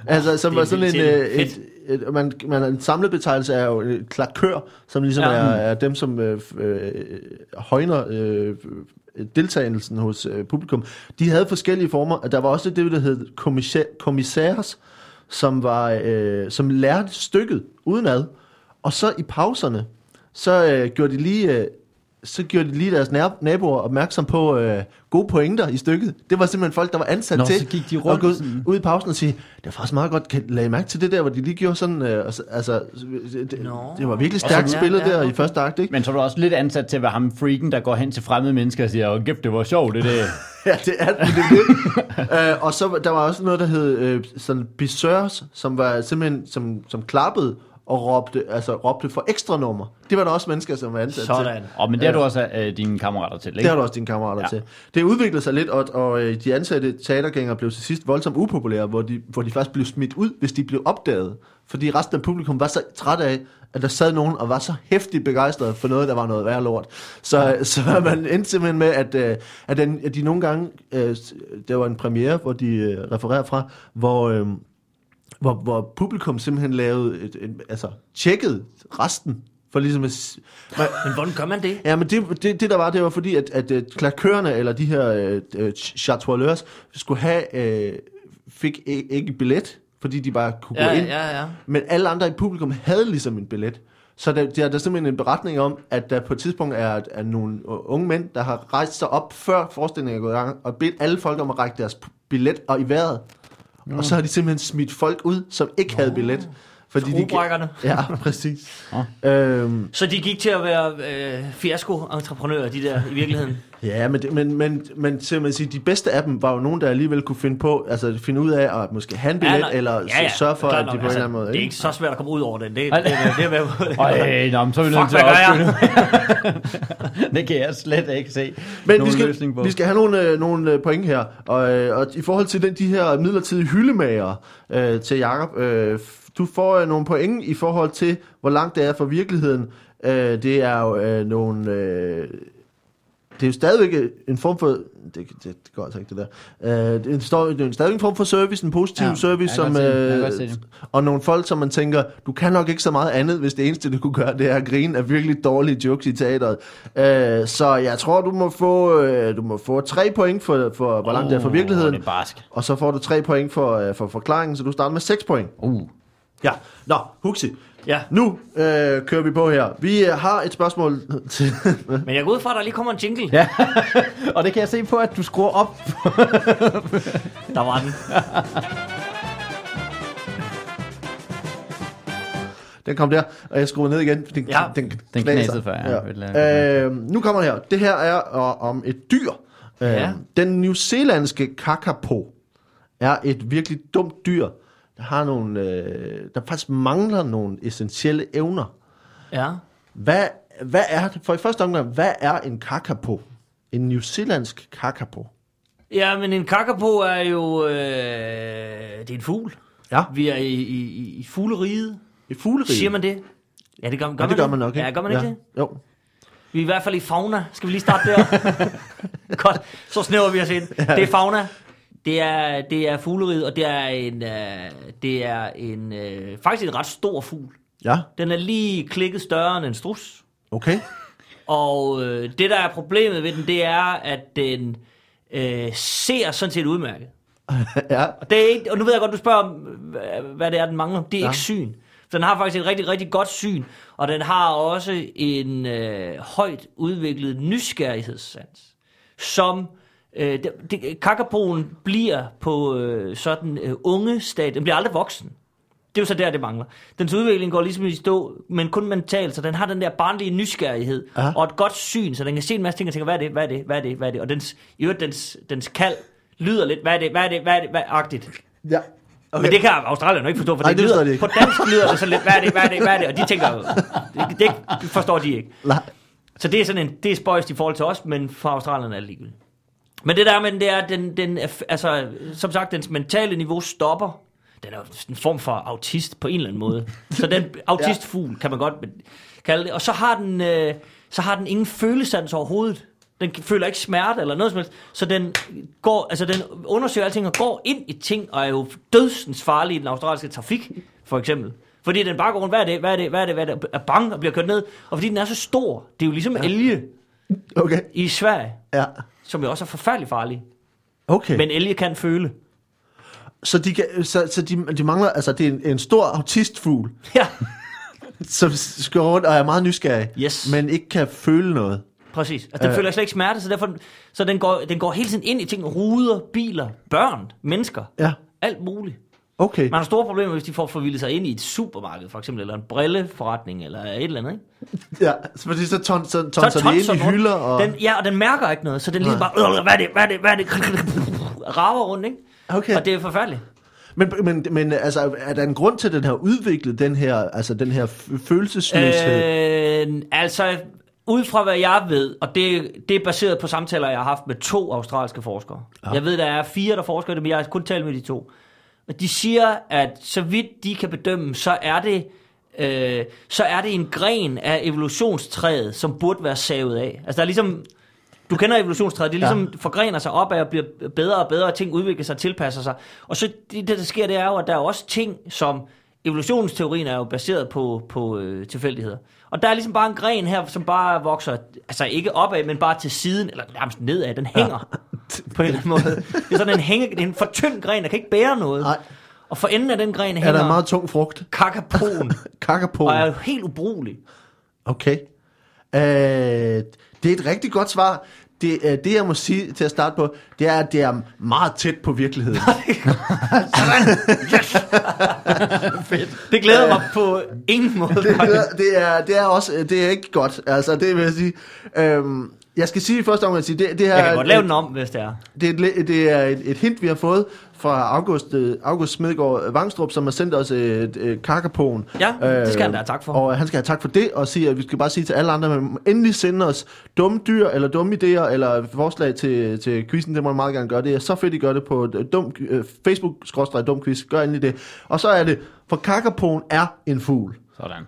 Altså, som Det var sådan en, øh, et, et, man, man, en samlet betegnelse er jo et klakør, som ligesom ja. er, er dem, som øh, øh, højner øh, deltagelsen hos øh, publikum. De havde forskellige former. Der var også det, der hed kommissæ- kommissærs, som, var, øh, som lærte stykket udenad. Og så i pauserne, så øh, gjorde de lige... Øh, så gjorde de lige deres naboer opmærksom på øh, gode pointer i stykket. Det var simpelthen folk, der var ansat Nå, til så gik de at rundt gå ud, ud i pausen og sige, det var faktisk meget godt, kan lade I mærke til det der, hvor de lige gjorde sådan, øh, og altså, det, Nå. det var virkelig stærkt så- spillet ja, ja, der i første akt, ikke? Men så var du også lidt ansat til at være ham freaken, der går hen til fremmede mennesker og siger, åh, kæft, det var sjovt, det der. Ja, det er det. Det. øh, og så der var også noget, der hed øh, sådan bisørs, som var simpelthen, som, som klappede og råbte, altså råbte for ekstra nummer. Det var der også mennesker, som var ansat til. Sådan. Og men det har du også øh, dine kammerater til, Det ikke? har du også dine kammerater Ja. ja. til. Det udviklede sig lidt, og, og øh, de ansatte teatergængere blev til sidst voldsomt upopulære, hvor de, hvor de faktisk blev smidt ud, hvis de blev opdaget. Fordi resten af publikum var så træt af, at der sad nogen og var så hæftigt begejstret for noget, der var noget værre lort. Så, ja. så man endte simpelthen med, at, øh, at, den, at de nogle gange, øh, der var en premiere, hvor de øh, refererer fra, hvor... Øh, hvor, hvor publikum simpelthen lavede, et, et, altså tjekkede resten, for ligesom at, man, Men hvordan gør man det? Ja, men det, det, det der var, det var fordi, at, at, at klakørerne, eller de her øh, øh, chatoileurs, skulle have, øh, fik ikke, billet, fordi de bare kunne gå Ja, ind. ja, ja. Men alle andre i publikum havde ligesom en billet. Så der, der er der simpelthen en beretning om, at der på et tidspunkt er, er nogle unge mænd, der har rejst sig op, før forestillingen er gået i gang, og bedt alle folk om at række deres billet og i vejret. Og så har de simpelthen smidt folk ud, som ikke havde billet. Fordi de, Skruebrækkerne. ja, præcis. øhm, Så de gik til at være øh, fiasko-entreprenører, de der, i virkeligheden. Ja, men, det- men, men, men til man sige, de bedste af dem var jo nogen, der alligevel kunne finde på, altså finde ud af at måske have en billet, ja, nej. eller ja, ja, sørge for, at de på en eller anden måde... Det er ikke så svært at komme ud over den. Det, det, det, det, det, det, det, Ej, nå, men så er vi nødt til at det kan jeg slet ikke se Men nogen vi skal, løsning på. vi skal have nogle, øh, nogle øh, point her, og, øh, og i forhold til den, de her midlertidige hyldemager øh, til Jakob, øh, du får øh, nogle point i forhold til, hvor langt det er fra virkeligheden. Øh, det er jo øh, nogle... Øh, det er jo stadigvæk en form for... Det, det, det går altså ikke, det der. Øh, det, er, står- det er jo stadigvæk en form for service, en positiv Ja, service, som, øh, og nogle folk, som man tænker, du kan nok ikke så meget andet, hvis det eneste, du kunne gøre, det er at grine af virkelig dårlige jokes i teateret. Øh, så jeg tror, du må få, øh, du må få tre point for, for hvor langt det er Åh, virkeligheden. Det er barsk. Og så får du tre point for, øh, for forklaringen, så du starter med 6 point. Uh. Ja, nå, Huxi. Ja. Nu øh, kører vi på her. Vi øh, har et spørgsmål til... Men jeg går ud fra, at der lige kommer en jingle. Ja, og det kan jeg se på, at du skruer op. Der var den. Den kom der, og jeg skruer ned igen. Den, Ja, den, den knaser. knasede før, ja. Ja. Øh, nu kommer det her. Det her er øh, om et dyr. Øh, Ja. Den newzealandske kakapo er et virkelig dumt dyr, har nogle, øh, der faktisk mangler nogle essentielle evner. Ja. Hvad, hvad er? For i første omgang, hvad er en kakapo? En newzealandsk kakapo? Ja, men en kakapo er jo... Øh, det er en fugl. Ja. Vi er i, i, i- i fugleriget. Et fuglerige? Siger man det? Ja, det gør, gør ja, det gør man nok, ikke? Ja, gør man ikke det? Jo. Vi er i hvert fald i fauna. Skal vi lige starte der? Godt, så snæver vi os ind. Det er fauna. Det er, det er fugleriet, og det er en, øh, det er en øh, faktisk en ret stor fugl. Ja, Den er lige klikket større end en strus. okay. Og øh, det, der er problemet ved den, det er, at den øh, ser sådan set udmærket. ja. Og, det er ikke, og nu ved jeg godt, du spørger hvad- det er, den mangler. Det er. Ja. ikke syn. Så den har faktisk et rigtig, rigtig godt syn, og den har også en øh, højt udviklet nysgerrighedssans, som øh, det, kakapoen bliver på øh, sådan øh, unge stadie. Den bliver aldrig voksen. Det er jo så der, det mangler. Dens udvikling går ligesom i stå, men kun mentalt, så den har den der barnlige nysgerrighed Ja. og et godt syn, så den kan se en masse ting og tænke, hvad er det, hvad er det, hvad er det, hvad er det? Og dens, i øvrigt, dens, dens kald lyder lidt, hvad er det, hvad er det, hvad er det, hvad er det, agtigt. ja. Okay. Men det kan Australien ikke forstå, for Nej, det, det lyder, de ikke. på dansk lyder det så lidt, hvad er det, hvad er det, hvad er det? Og de tænker, det, det forstår de ikke. Nej. Så det er sådan en, det er spøjst i forhold til os, men for Australien er det ligegyldigt. Men det der med den, det er, at den, den, altså, som sagt, dens mentale niveau stopper. Den er jo en form for autist på en eller anden måde. Så den autistfugl, kan man godt kalde det. Og så har den, øh, så har den ingen følesans overhovedet. Den føler ikke smerte eller noget som helst. Så den, går, altså den undersøger alting og går ind i ting, og er jo dødsens farlig i den australske trafik, for eksempel. Fordi den bare går rundt, hvad er det, hvad er det, hvad er det, hvad er det, er bange og bliver kørt ned. Og fordi den er så stor, det er jo ligesom ja. elge Okay. i Sverige, Ja. Som jo også er forfærdeligt farlige. Okay. Men elge kan føle. Så, de, kan, så, så de, de mangler, altså det er en, en stor autistfugl, Ja, som skal rundt og er meget nysgerrig, Yes. men ikke kan føle noget. præcis. Altså, den Øh. føler slet ikke smerte, så derfor så den går, den går hele tiden ind i ting. Ruder, biler, børn, mennesker. Ja, Alt muligt. Okay. Man har store problemer, hvis de får forvildet sig ind i et supermarked, for eksempel, eller en brilleforretning, eller et eller andet, ikke? Ja, så fordi så, ton, så, Så tonser de ind tonser i hylder, og... Den, ja, og den mærker ikke noget, så den ligesom bare, "Øh, hvad er det, hvad er det, hvad er det, rager rundt, ikke? Okay. Og det er forfærdeligt. Men, men, men altså, er der en grund til, at den har udviklet den her, altså den her følelsesløshed? Øh... Altså, ud fra hvad jeg ved, og det, det er baseret på samtaler, jeg har haft med to australske forskere. Ja. Jeg ved, der er fire, der forsker det, men jeg har kun talt med de to. Og de siger, at så vidt de kan bedømme, så er det, øh, så er det en gren af evolutionstræet, som burde være savet af. Altså, der er ligesom... Du kender evolutionstræet, det er ligesom ja. forgrener sig opad og bliver bedre og bedre, og ting udvikler sig og tilpasser sig. Og så det, der sker, det er jo, at der er også ting, som evolutionsteorien er jo baseret på, på øh, tilfældigheder. Og der er ligesom bare en gren her, som bare vokser, altså ikke opad, men bare til siden, eller nærmest nedad. Den hænger på en eller anden måde. Det er sådan en, hænge, det er en for tynd gren, der kan ikke bære noget. Nej. Og for enden af den gren Er hænger der en meget tung frugt? kakapoen, Kakapon. og er jo helt ubrugelig. Okay. Øh, det er et rigtig godt svar. Det, øh, det, jeg må sige til at starte på, det er, at det er meget tæt på virkeligheden. Det glæder mig på ingen måde. det, er- det, er, det er også det er ikke godt. Altså, det vil jeg sige. Øhm, jeg skal sige i første omgang, at sige, det, det her Jeg kan godt lave et- den om, hvis det er. Det er, et, det er et, et hint, vi har fået fra August, øh, August Smedgaard Vangstrup, som har sendt os et, et kakapoen. Ja, det skal han da have tak for. Og han skal have tak for det, og sige, at vi skal bare sige til alle andre, at man endelig sende os dumme dyr, eller dumme idéer, eller forslag til, til quizzen, det må man meget gerne gøre. Det er så fedt, I gør det på øh, dum, øh, Facebook-dumquiz. Gør endelig det. Og så er det, for kakapoen er en fugl. Sådan.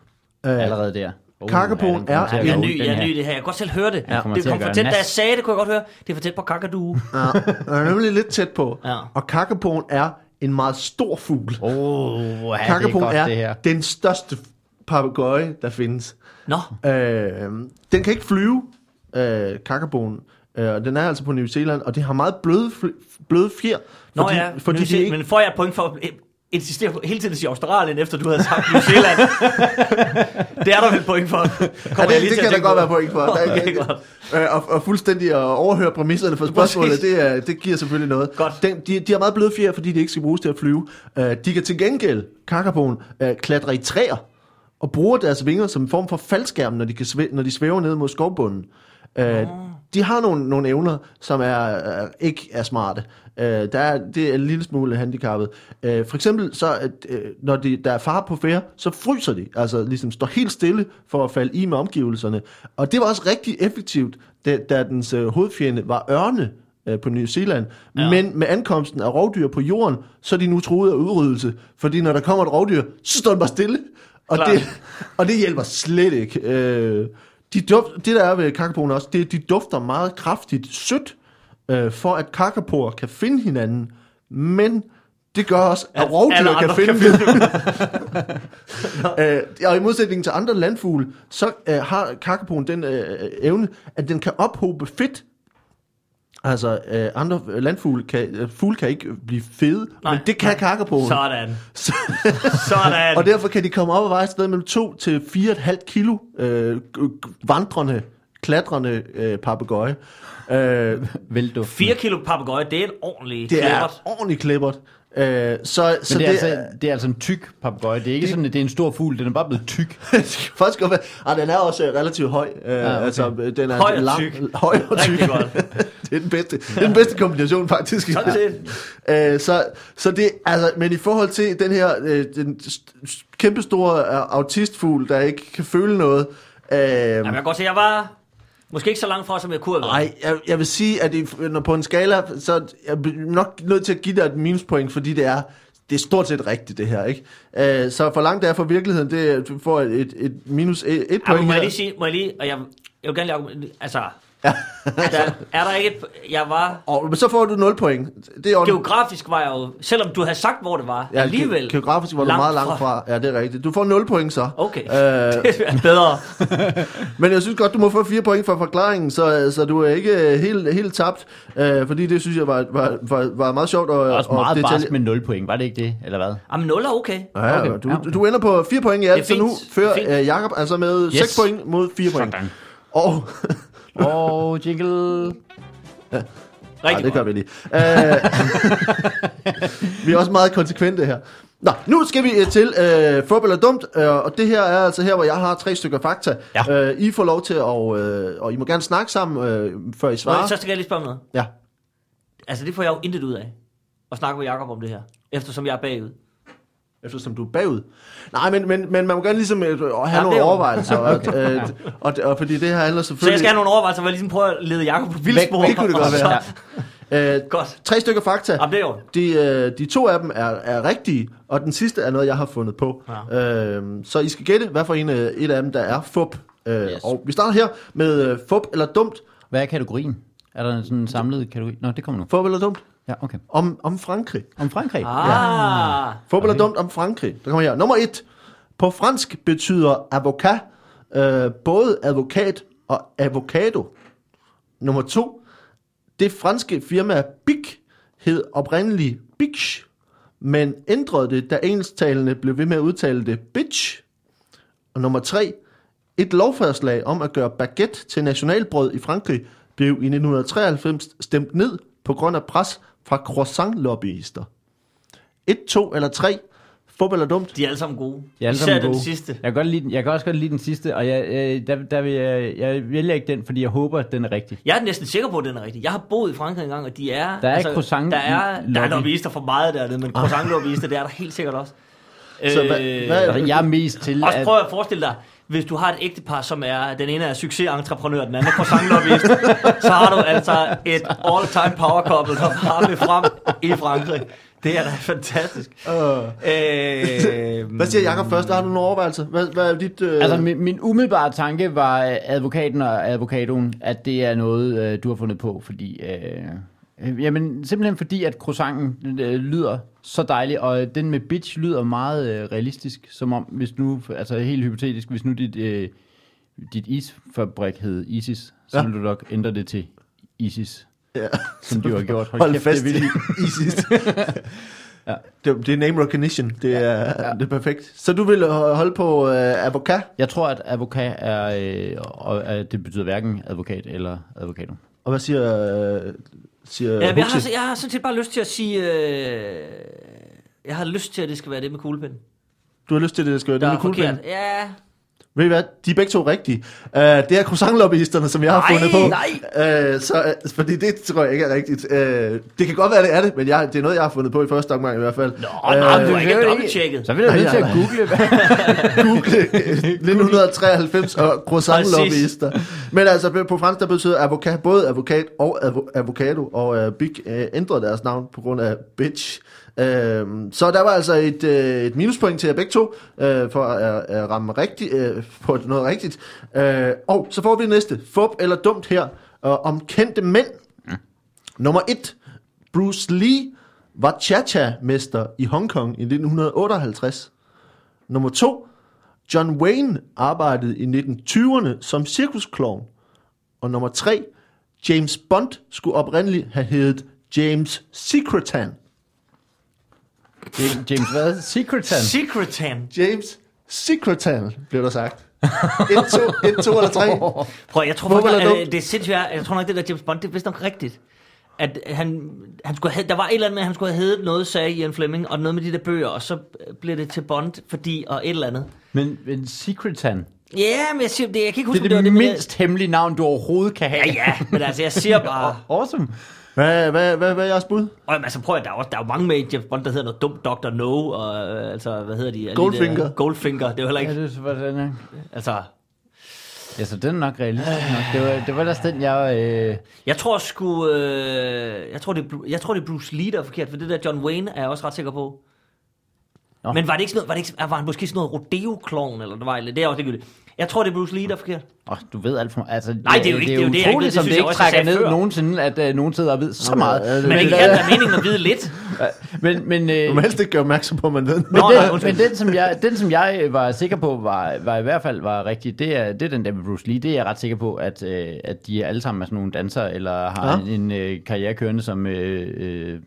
Øh, Allerede der. Uh, Kakapoen kommer er- Jeg er ny, jeg er ny det her. Jeg kan godt selv høre det. Ja, det kom for tæt, da jeg sagde det, kunne jeg godt høre. Det er for tæt på kakadu. Ja, er nemlig lidt tæt på. Ja. Og kakapoen er en meget stor fugl. Oh, ja, det er Kakapoen godt, er, det her. den største papegøje, der findes. Nå, Øh, den kan ikke flyve, øh, kakapoen. Øh, og den er altså på New Zealand, og det har meget bløde, bløde fjer. Nå fordi, ja, fordi Zealand, ikke, men får jeg et point for at insistere på hele tiden at sige Australien, efter du havde sagt New Zealand? det er der vel point for. ja, Kommer jeg det, lige det kan der godt være point for. Der er ikke, øh, og, og fuldstændig at overhøre præmisserne for spørgsmålet, det, er, det giver selvfølgelig noget. Godt. Den, de, de har meget bløde fjer, fordi de ikke skal bruges til at flyve. Øh, de kan til gengæld, kakapoen, øh, klatre i træer og bruger deres vinger som en form for faldskærm, når de, kan svæ- når de svæver ned mod skovbunden. Øh, de har nogle, nogle evner, som er, øh, ikke er smarte. Øh, der er, det er en lille smule handicappet. Øh, for eksempel, så, at, øh, når de, der er far på færre, så fryser de. Altså ligesom står helt stille for at falde i med omgivelserne. Og det var også rigtig effektivt, da, da dens øh, hovedfjende var ørne øh, på New Zealand. Ja. Men med ankomsten af rovdyr på jorden, så er de nu truet af udryddelse. Fordi når der kommer et rovdyr, så står den bare stille. Og, det, og det hjælper slet ikke. Øh, de duft, det der er ved kakapoen også, det er, de dufter meget kraftigt sødt, øh, for at kakapoer kan finde hinanden. Men det gør også, at At rovdyr kan finde kan hinanden. øh, og i modsætning til andre landfugle, så øh, har kakapoen den øh, evne, at den kan ophobe fedt Altså, øh, andre landfugle kan, øh, fugle kan ikke blive fede, Nej, men det kan nej. kakapoen. Sådan. Sådan. Og derfor kan de komme op og veje et sted mellem 2 til 4,5 kilo øh, vandrende, klatrende øh, papegøje. Øh, Vælduft. 4 kilo papegøje, det er en ordentlig det klippert. er ordentligt klippert. Øh, så så det er, det, altså, det er altså en tyk papegøje. Det er ikke sådan, at det er en stor fugl. Den er bare blevet tyk. det faktisk godt være. Ah, den er også øh, relativt høj. Øh, okay. altså, øh, den er Høj og lang, tyk. Høj og tyk. Det er den bedste. Det er den bedste kombination, faktisk. Sådan set. Øh, så, så det, altså, men i forhold til den her øh, den kæmpe store øh, autistfugl, der ikke kan føle noget, øh, Jamen, jeg kan godt se, jeg var måske ikke så langt fra, som jeg kunne have været. Nej, jeg, jeg vil sige, at i, når på en skala, så er jeg nok nødt til at give dig et minuspoint, fordi det er, det er stort set rigtigt, det her, ikke? Øh, så for langt det er fra virkeligheden, det er, du får et, et, minus et, et Ja, point må jeg lige sige, må jeg lige, og jeg, jeg vil gerne lige altså, er der ikke et, jeg var, Og men så får du 0 point. Det er geografisk var jeg jo, selvom du havde sagt, hvor det var, Ja, alligevel. ge- geografisk var du meget langt fra. Ja, det er rigtigt. Du får 0 point så. Okay, Øh, det er bedre. men jeg synes godt, du må få 4 point for forklaringen, så, så du er ikke øh, helt, helt tabt, øh, fordi det synes jeg var, var, var, var meget sjovt. Og, Også og meget detalje- barsk med 0 point. Var det ikke det, eller hvad? Jamen, 0 er okay. Ja, Okay. Du, ja, okay. du ender på 4 point i alt, så nu fører uh, Jakob altså med 6 Yes. point mod 4 point. Sådan. Og Og jingle. Rigtig det gør vi lige. Uh, vi er også meget konsekvente her. Nå, nu skal vi øh, til uh, Fup eller Dumt, uh, og det her er altså her, hvor jeg har tre stykker fakta. Ja. Uh, I får lov til at, uh, og I må gerne snakke sammen, uh, før I Nå, svarer. så skal jeg lige spørge om noget. Ja. Altså, det får jeg jo intet ud af. At snakke med Jacob om det her. Eftersom jeg er bagud. Eftersom du er bagud. Nej, men, men, men man må gerne ligesom øh, have det nogle er overvejelser. okay. og, øh, og, og, fordi det her handler Så selvfølgelig... jeg skal have nogle overvejelser, hvor jeg ligesom prøver at lede Jacob på vildspor. det kunne det godt så- være. Øh, Godt. tre stykker fakta. Jamen, det er jo. De, øh, de to af dem er, er rigtige, og den sidste er noget, jeg har fundet på. Ja. Øh, så I skal gætte, hvad for en, øh, et af dem, der er fup. Øh, yes. Yes. Og vi starter her med øh, fup eller dumt. Hvad er kategorien? Er der sådan en samlet kategori? Nå, det kommer nu. Fup eller dumt? Ja, okay. Om, om Frankrig. Om Frankrig. Ah. Fup okay. eller dumt om Frankrig. Der kommer her. Nummer et. På fransk betyder avocat øh, både advokat og avocado. Nummer to. Det franske firma Bic hed oprindeligt Bich, men ændrede det, da engelsktalende blev ved med at udtale det bitch. Og nummer tre. Et lovforslag om at gøre baguette til nationalbrød i Frankrig blev i 1993 stemt ned på grund af pres fra croissant-lobbyister. Et, to eller tre. Fup eller dumt? De er alle sammen gode. Jeg er alle Især sammen den gode. sidste. Jeg kan, godt lide den. jeg kan også godt lide den sidste, og jeg, jeg, der, der vil jeg, jeg vælger ikke den, fordi jeg håber, at den er rigtig. Jeg er næsten sikker på, at den er rigtig. Jeg har boet i Frankrig engang, og de er... altså, Der er ikke croissant- Der er, der er lobby. lobbyister for meget dernede, men croissant lobbyister, det er der helt sikkert også. Så hvad- hvad- Altså, jeg er mest til, Også at... prøv at forestille dig, hvis du har et ægtepar, som er, den ene er succesentreprenør, den anden er croissantlobbyist, så har du altså et all-time power couple, der bare vil frem i Frankrig. Det er da fantastisk. Uh. Øh, Hvad siger Jacob først? Har du nogle overvejelser? Hvad, hvad er dit... Øh... Altså, min, min umiddelbare tanke var øh, advokaten og advokaten, at det er noget, øh, du har fundet på, fordi... Øh, jamen, simpelthen fordi, at croissanten øh, lyder så dejlig, og den med bitch lyder meget øh, realistisk, som om, hvis nu, altså helt hypotetisk, hvis nu dit, øh, dit isfabrik hed Isis, så Ja. ville du nok ændre det til Isis, ja. som du har gjort. Hold kæft, fast det er i vildt. sidst. Ja. det, det er name recognition. Det er, ja. det er perfekt. Så du vil holde på øh, avocat? Jeg tror, at advokat er, øh, og, at det betyder hverken advokat eller advokato. Og hvad siger, øh, siger Ja, jeg, har, jeg har sådan set bare lyst til at sige... Øh, jeg har lyst til, at det skal være det med kuglepinden. Du har lyst til, at det skal være det med kuglepinden? Ja, Ved I hvad? De er begge to rigtige. Uh, det er croissant-lobbyisterne, som jeg har Nej, fundet på. nej. Uh, så, uh, fordi det tror jeg ikke er rigtigt. Uh, det kan godt være, det er det, men jeg, det er noget, jeg har fundet på i første omgang i hvert fald. Nå, Øh, nej, du har det ikke er dobbelttjekket. Så vil jeg nødt til at google, Google øh, 1993 og croissant-lobbyister. Men altså på fransk, der betyder advokat, både advokat og advo, avocado, og uh, Big uh, ændrede deres navn på grund af bitch. Uh, så der var altså et, uh, et minuspoint til jer begge to, uh, for at, at ramme rigtig, uh, på noget rigtigt. Uh, og så får vi det næste. Fup eller dumt her, uh, om kendte mænd. Nummer et. Bruce Lee var cha-cha-mester i Hongkong i 1958. Nummer to. John Wayne arbejdede i 1920'erne som cirkusklovn. Og nummer tre. James Bond skulle oprindeligt have heddet James Secretan. James, James hvad? Secretan? Secretan. James Secretan, blev der sagt. Et, to, et, to eller tre. Prøv, jeg tror Hvorfor faktisk, er at, det øh, det er sindssygt, jeg tror nok, det der James Bond, det er vist nok rigtigt. At han, han skulle have, der var et eller andet med, at han skulle have heddet noget, sagde Ian Fleming, og noget med de der bøger, og så blev det til Bond, fordi, og et eller andet. Men, men Secretan, Ja, men jeg siger, det, jeg kan ikke det huske, er om det, det det det mindst hemmelige navn, du overhovedet kan have. Ja, ja, men altså, jeg siger bare... Awesome. Hvad, hvad, hvad, hvad er jeres bud? Og altså, prøv at der er, også, der er jo mange med i James Bond, der hedder noget dumt Dr. No, og øh, altså, hvad hedder de? Goldfinger. Der, Goldfinger, det er jo heller Ja, ikke... det er sådan, ja. Altså, Ja, så den er nok realistisk nok. Det var, det var ellers den, jeg... Øh... jeg tror sgu... Øh, jeg, tror, det er, jeg tror, det er Bruce Lee, der er forkert, for det der John Wayne er jeg også ret sikker på. Nå. Men var det ikke sådan noget, var, det ikke, var han måske sådan noget rodeo-klovn, eller det var, eller det er også ligegyldigt. Jeg tror, det er Bruce Lee, der er forkert. Oh, du ved alt for Altså, Nej, det er jo ikke- det er jo det, jeg ikke ved. utroligt, Det som det jeg ikke trækker ned før. nogensinde, at uh, nogen sidder og ved så meget. det- Men det kan være meningen at vide lidt. men, men, øh, Du må helst ikke gøre opmærksom på, at man ved. Men, Nå, den, men den, som jeg, den, som jeg øh, var sikker på, var, var i hvert fald var rigtig, det er, det er den der med Bruce Lee. Det er jeg ret sikker på, at, øh, at de alle sammen er sådan nogle dansere, eller har Ja. en, en øh, karriere kørende som øh, øh,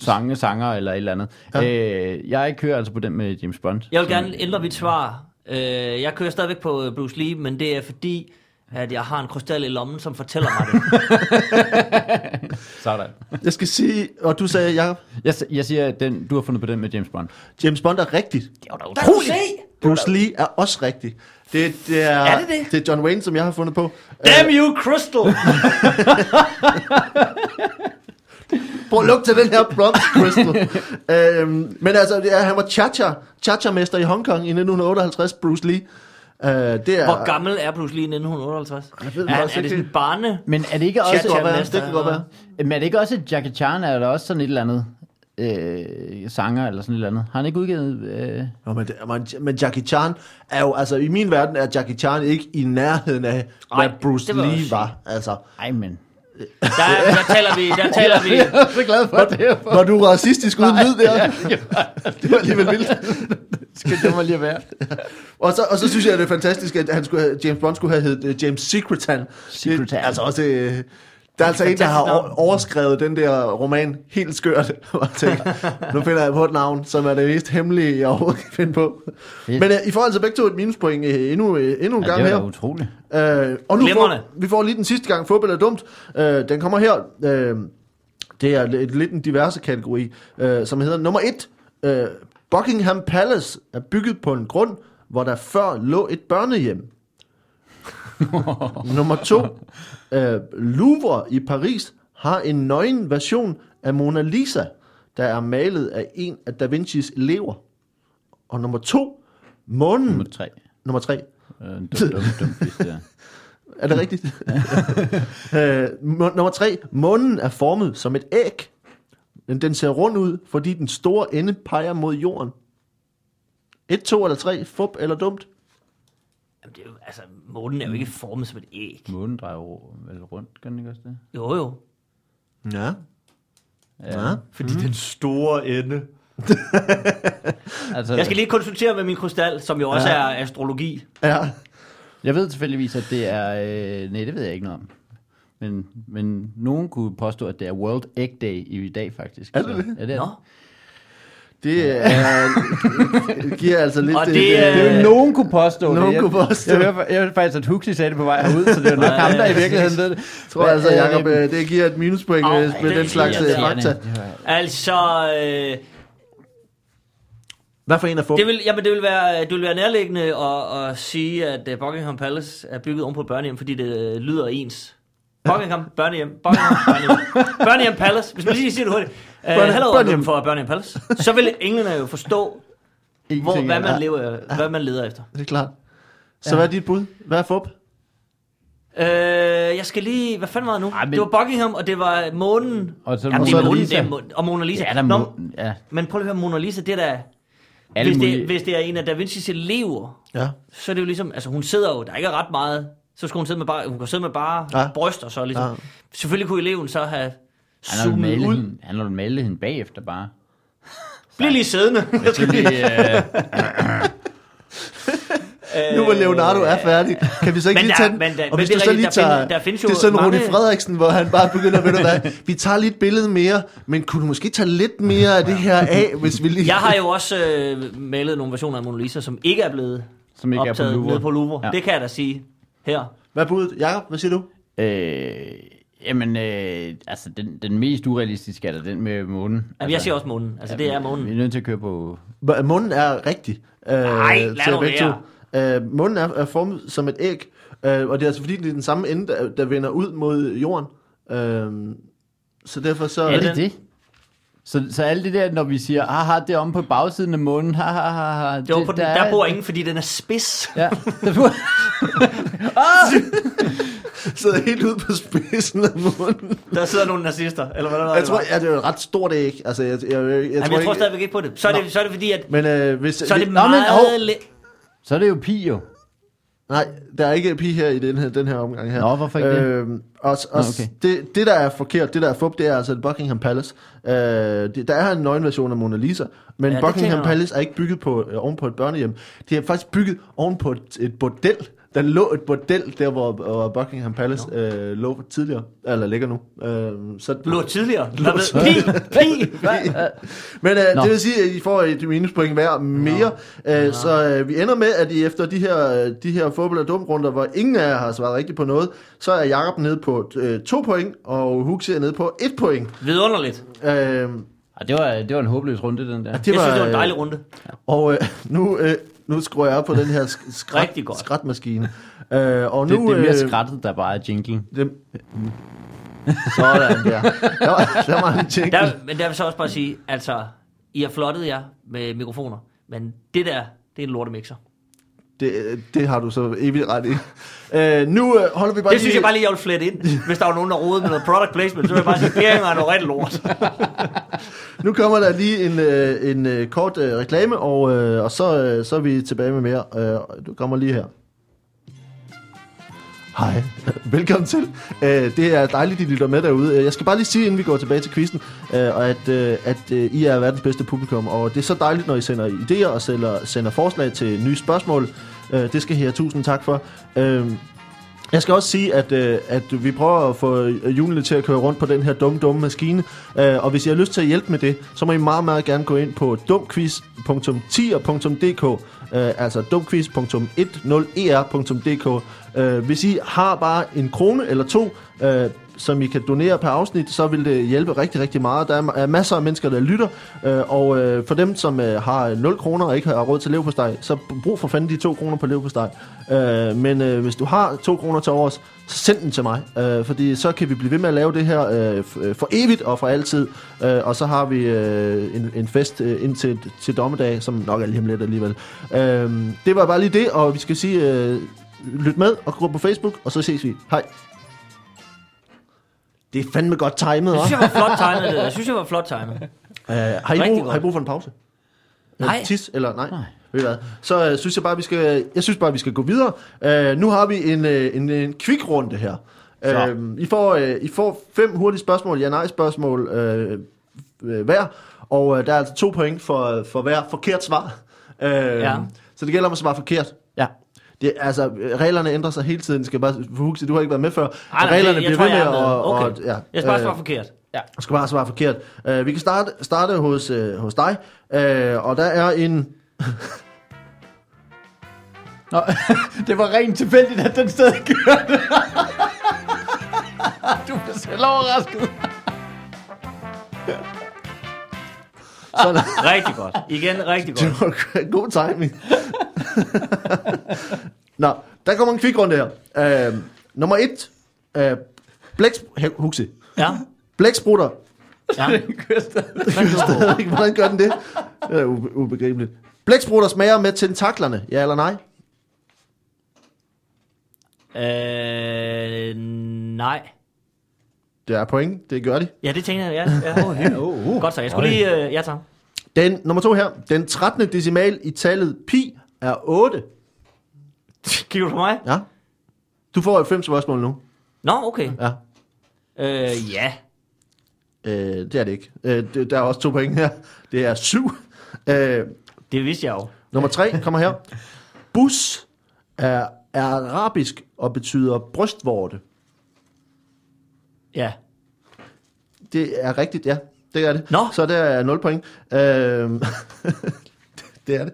sange, sanger eller et eller andet. Ja. Ja. Øh, jeg kører altså på den med James Bond. Jeg vil gerne ændre mit svar. Øh, jeg kører stadigvæk på øh, Bruce Lee, men det er fordi, at jeg har en krystal i lommen, som fortæller mig det. Sådan. Jeg skal sige, og du sagde, Jacob, Jeg, jeg siger, at den, du har fundet på den med James Bond. James Bond er rigtigt. Det var da utroligt. Bruce Lee er også rigtig. Det, det er, Er det det? det er John Wayne, som jeg har fundet på. Damn you, Crystal! Prøv at lugte til den her blond crystal. øhm, men altså, det er, han var cha-cha, cha-cha-mester i Hongkong i 1958, Bruce Lee. Øh, det er, Hvor gammel er Bruce Lee i 1958? Jeg ved er, han- faktisk er det sådan en barne? Men er det ikke også... være. Cha-cha-mester, Det kan godt være. Men er det ikke også at Jackie Chan, er der også sådan et eller andet øh, sanger eller sådan et eller andet? Har han ikke udgivet... Øh... Nå, men, men, men Jackie Chan er jo, altså i min verden er Jackie Chan ikke i nærheden af, Nej, hvad Bruce jeg Lee også var. Altså, Ej, men... Der, der taler vi, der taler vi. Jeg er så glad for det. var du racistisk uden lyd der? det var alligevel vildt. Skal det mig lige at være? Og så, og så synes jeg, det er fantastisk, at han skulle have, James Bond skulle have heddet øh, James Secretan. Secretan. Det, altså også, øh, der er altså en, der har overskrevet den der roman helt skørt. Og tænker, nu finder jeg på et navn, som er det mest hemmelige, jeg overhovedet kan finde på. Fedt. Men øh, i forhold til begge to et minuspoint øh, endnu, øh, endnu en Ja, gang det her. da utroligt. Øh, og nu får, Glimrende. vi får lige den sidste gang, fodbold er dumt. Øh, den kommer her. Øh, det er lidt, lidt en diverse kategori, øh, som hedder nummer et. Øh, Buckingham Palace er bygget på en grund, hvor der før lå et børnehjem. nummer to. Øh, Louvre i Paris har en nøgen version af Mona Lisa, der er malet af en af Da Vincis elever. Og nummer to. Månen. Nummer tre. Nummer tre. Øh, dum, dum, dum, er. Det rigtigt? øh, nummer tre. Månen er formet som et æg. Men den ser rund ud, fordi den store ende peger mod jorden. Et, to eller tre. Fup eller dumt? Jamen, det er jo, altså, månen er jo ikke formet som et æg. Månen drejer jo vel rundt, kan den ikke også det? Jo, jo. Ja. Ja. ja. Fordi mm. den store ende. Altså, Jeg skal lige konsultere med min krystal, som jo også er astrologi. Ja. jeg ved tilfældigvis, at det er... Øh, nej, det ved jeg ikke noget om. Men, men nogen kunne påstå, at det er World Egg Day i dag, faktisk. Er det Så- det? Ja, det er Nå. Det. Det er, giver altså lidt... Og et, det øh, er- Det er jo nogen kunne påstå Nogen det. kunne Jeg- påstå. Jeg, jeg, jeg, hørte faktisk, at Huxley sagde det på vej herud, så det er nok ham, der i virkeligheden ved det. tror jeg altså, Øh, Jacob, øh, det giver et minuspoint oh, det med er den slags øh, fakta. Altså, øh, Hvad for en er fup? det, vil, jamen, det, vil være, det vil være nærliggende at, at sige, at øh, Buckingham Palace er bygget oven på et børnehjem, fordi det øh, lyder ens. Buckingham, børnehjem, Buckingham, børnehjem. Buckingham Palace, hvis man lige siger det hurtigt. Uh, Børne- Hello, børnehjem. for Buckingham Palace. Så vil englænder jo forstå, hvor, hvad, man lever, hvad man leder efter. Det er klart. Så hvad er dit bud? Hvad er fup? Øh, jeg skal lige... Hvad fanden var det nu? Ej, men- Det var Buckingham, og det var månen. Og så Jamen, Mona det er Lisa. månen, det er månen, og Mona Lisa. Ja, der Nå, må... Ja, Men prøv lige at høre, Mona Lisa, det er da... alle Hvis mulige... det, hvis det er en af Da Vinci's elever, Ja. så er det jo ligesom... Altså, hun sidder jo... Der er ikke ret meget... Så skal hun sidde med bare... Hun kan sidde med bare Ja. ja. bryster, så ligesom... Ja. Ja. Selvfølgelig kunne eleven så have Han har malet ud. hende, han har jo malet hende bagefter bare. Bliv lige siddende. Jeg skal lige... øh, nu hvor Leonardo er færdig, kan vi så ikke Men lige der- tage den? men der- og men hvis det du er så rigtigt, lige der tager, findes- der findes jo det er sådan Rudi mange- Frederiksen, hvor han bare begynder, ved du hvad, vi tager lige et billede mere, men kunne du måske tage lidt mere af det her af, hvis vi lige... Jeg har jo også øh, malet nogle versioner af Mona Lisa, som ikke er blevet Som ikke er på optaget Louvre. nede på Louvre. Ja. Det kan jeg da sige her. Hvad budet? Jacob, hvad siger du? Øh, jamen, øh, altså, den, den mest urealistiske er da den med månen. Jamen, altså, jeg siger også månen. Altså, det er månen. Vi er nødt til at køre på... Hva- Munden er rigtig. Øh, Nej, lad til nu være. Øh, munden er, er formet som et æg, øh, og det er altså fordi, det er den samme ende, der, der vender ud mod jorden. Øh, så derfor så... Er det den- det? Så, så alt det der, når vi siger, haha, det er om på bagsiden af månen, haha, haha, Det var på den, der, er- bor ingen, fordi den er spids. Ja, der bor... sidder helt ude på spidsen af munden. Der sidder nogle nazister, eller hvad der var. Jeg tror, ja, det er jo et ret stort æg. Altså, jeg, jeg, jeg, jeg, Jamen, tror, jeg tror ikke, stadigvæk ikke på det. Så er det, så er det fordi, at Men øh, hvis... så er det vi- Nå, men, meget... hov. le- Så er det jo pi jo. Nej, der er ikke pi her i den her, den her omgang her. Nå, hvorfor ikke det? øhm, og, og Nå, okay. det, det, der er forkert, det der er fup, det er altså Buckingham Palace. Øh, det, der er en nøgenversion af Mona Lisa, men Ja, Buckingham. Palace er ikke bygget på, øh, oven på et børnehjem. Det er faktisk bygget oven på et, et bordel. Der lå et bordel der, hvor, hvor Buckingham Palace øh, lå tidligere, eller ligger nu. Øh, så, Lå tidligere. Der ved, pi, pi. Men øh, Nå. det vil sige, at I får et minuspoint hver mere. Øh, så øh, vi ender med, at I efter de her, øh, de her fodbold- og dumrunder, hvor ingen af jer har svaret rigtigt på noget, så er Jakob nede på øh, to point, og Huxi er nede på et point. Vidunderligt. Øh, Ej, det, var, det var en håbløs runde, den der. Det jeg synes, det var en dejlig runde. Og øh, nu, øh, nu skruer jeg op på den her sk- skrat, Rigtig godt. skratmaskine. Øh, og Det, nu, det er mere øh, skrattet, der bare er jinglen. Det, sådan der. Der var, der var en ting. Der, men der vil så også bare sige, altså, I har flottet jer med mikrofoner, men det der, det er en lortemixer. Det, det har du så evigt ret i. Øh, nu øh, holder vi bare Det synes jeg bare lige, jeg vil flette ind. Hvis der var nogen, der rodede med noget product placement, så vil jeg bare sige, at er noget rigtig lort. Nu kommer der lige en, øh, en øh, kort øh, reklame, og, øh, og så, øh, så er vi tilbage med mere. Øh, du kommer lige her. Hej, velkommen til. Øh, det er dejligt, at I lytter med derude. Øh, Jeg skal bare lige sige, inden vi går tilbage til quizzen, øh, og at, øh, at øh, I er verdens bedste publikum, og det er så dejligt, når I sender idéer og sender, sender forslag til nye spørgsmål. Øh, Det skal her tusind tak for. Øh, jeg skal også sige, at, øh, at vi prøver at få hjulene til at køre rundt på den her dumme, dumme maskine. Øh, og hvis I har lyst til at hjælpe med det, så må I meget, meget gerne gå ind på dumquiz.tier.dk øh, altså dumquiz.10er.dk øh, Hvis I har bare en krone eller to, øh, som I kan donere per afsnit, så vil det hjælpe rigtig, rigtig meget. Der er masser af mennesker, der lytter, øh, og øh, for dem, som øh, har øh, 0 kroner og ikke har råd til leverpostej, så brug for fanden de 2 kroner på leverpostej. Øh, men øh, hvis du har 2 kroner til overs, så send den til mig, øh, fordi så kan vi blive ved med at lave det her øh, øh for evigt og for altid, øh, og så har vi øh, en, en fest øh, indtil til dommedag, som nok er lige om lidt alligevel. Øh, det var bare lige det, og vi skal sige, øh, lyt med og gå på Facebook, og så ses vi. Hej. Det er fandme godt timet, Jeg synes, jeg var flot tegnet. det der. Jeg synes, jeg var flot tegnet. Uh, har, I Rigtig brug, godt. har I brug for en pause? Nej. Øh, Tis, eller nej? Nej. Ved I hvad? Så uh, synes jeg bare, vi skal, jeg synes bare, vi skal gå videre. Uh, nu har vi en, uh, en, en kvikrunde her. Så. Uh, I, får, uh, I får fem hurtige spørgsmål, ja-nej-spørgsmål uh, uh, hver. Og uh, der er altså to point for, for hver forkert svar. Uh, Ja. Så det gælder om at svare forkert. Ja. Det, altså, reglerne ændrer sig hele tiden. Skal bare, Huxi, du har ikke været med før. Ej, nej, reglerne det- jeg bliver tror, ved jeg med er med. at... Okay. og- ja, Jeg skal bare øh, svare forkert. Ja. du skal bare svare forkert. Uh, vi kan starte, starte hos, uh, hos dig, uh, og der er en... Nå, det var rent tilfældigt, at den stadig kørte. du var selv overrasket. Sådan, Rigtig godt. Igen, rigtig godt. det var god timing. Nå, der kommer en kvikrunde her. Uh, nummer et. Blæks... Hey, Huxi. Ja. Blæksprutter. ja. Hvordan gør den det? Det er ube- ubegribeligt. Blæksprutter smager med tentaklerne. Ja eller nej? Øh, nej. Det er point. Det gør de. Ja, det tænker jeg, ja. ja. Oh, uh. Godt så, jeg skulle lige... Øh, ja, tak. Den, nummer to her. Den 13. decimal i tallet pi er 8. Kigger du på mig? Ja. Du får fem spørgsmål nu. Nå, okay. Ja. Øh, ja. Øh, det er det ikke. Øh, det, der er også to point her. Det er syv. Øh, Det vidste jeg jo. nummer tre kommer her. Bus er, er arabisk og betyder brystvorte. Ja. Det er rigtigt, ja. Det er det. Nå. Så der er 0 point. Øhm, det er det.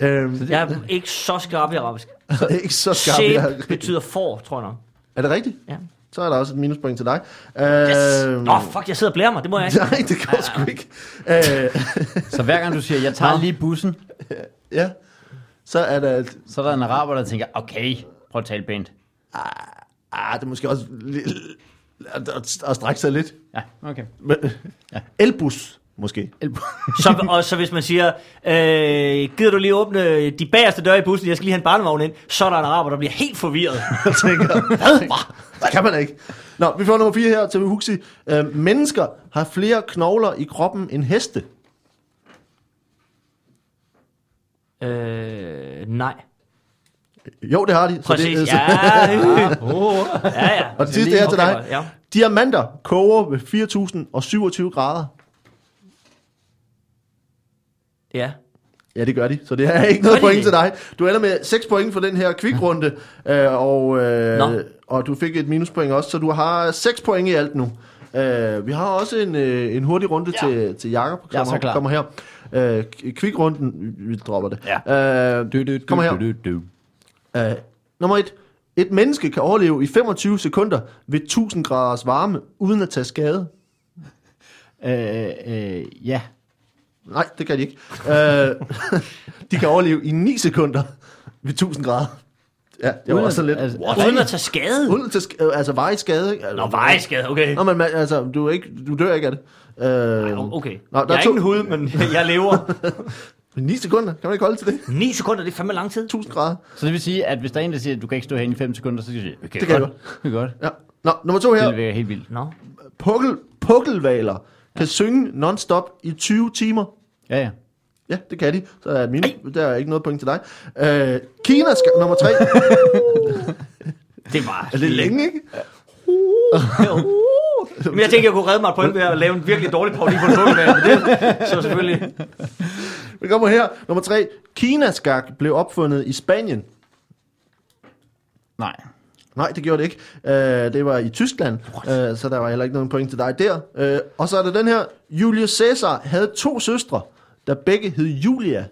Øhm, Jeg er ikke så skarp i arabisk. Ikke så skarp. jeg Shape betyder for, tror jeg nok. Er det rigtigt? Ja. Så er der også et minuspoint til dig. Yes. Øhm, Nå, fuck, jeg sidder og blærer mig. Det må jeg ikke. Nej, det går sgu ikke. Øh, Så hver gang du siger, jeg tager lige bussen, ja, så er der... et- så er der en araber, der tænker, okay, prøv at tale pænt. Ah, det er måske også at, at, at strække sig lidt. Ja, okay. Men, Elbus, måske. Så, og så hvis man siger, øh, gider du lige åbne de bagerste døre i bussen, jeg skal lige have en barnevogn ind, så er der en araber, der bliver helt forvirret. Jeg tænker, hvad? Det kan man ikke. Nå, vi får nummer 4 her til Huxi. Øh, mennesker har flere knogler i kroppen end heste. øh, nej. Jo, det har de. Præcis. det, Ja, ja, ja. Og det sidste er til dig. Ja. Diamanter koger ved 4027 grader. Ja. Ja, det gør de. Så det er ikke noget point det? til dig. Du ender med 6 point for den her kvikrunde, øh, og, øh, Nå. og du fik et minuspoint også, så du har 6 point i alt nu. Øh, vi har også en, øh, en hurtig runde Ja. til, til Jakob, er kommer, klar. kommer her. Øh, kvikrunden, vi dropper det. Ja. Øh, Du, du, du, Kom her. Du, du, du. øh, nummer 1. Et menneske kan overleve i 25 sekunder ved 1000 graders varme, uden at tage skade. Øh, øh, ja. Nej, det kan de ikke. Øh, de kan overleve i 9 sekunder ved 1000 grader. Ja, det var Uden også sådan at- lidt... altså- What? Uden at tage skade. Uden at tage sk- altså varig skade, ikke? Altså, Nå, vejskade, okay. Nå, men man- altså, du, er ikke, du dør ikke af det. Øh, Okay. Nå, der jeg er to- ingen hud, men jeg lever. 9 sekunder, kan man ikke holde til det? 9 sekunder, det er fandme lang tid. 1000 grader. Så det vil sige, at hvis der er en, der siger, at du kan ikke stå herinde i 5 sekunder, så skal du sige, okay, Det kan jeg godt. Det er godt. Ja. Nå, nummer to Det her. vil være helt vildt. Nå. Pukkel, pukkelvaler kan synge non-stop i 20 timer. Ja, ja. Ja, det kan de. Så er min, der er ikke noget point til dig. Øh, Kina skal, nummer tre. Det var er det længe, ikke? Men jeg tænkte, jeg kunne redde mig et point ved at lave en virkelig dårlig parodi på en fodboldbane. så selvfølgelig. Vi kommer her. Nummer tre. Kinaskak blev opfundet i Spanien. Nej. Nej, det gjorde det ikke. Øh, det var i Tyskland, øh, så der var heller ikke nogen point til dig der. Øh, og så er der den her. Julius Caesar havde to søstre, der begge hed Julia.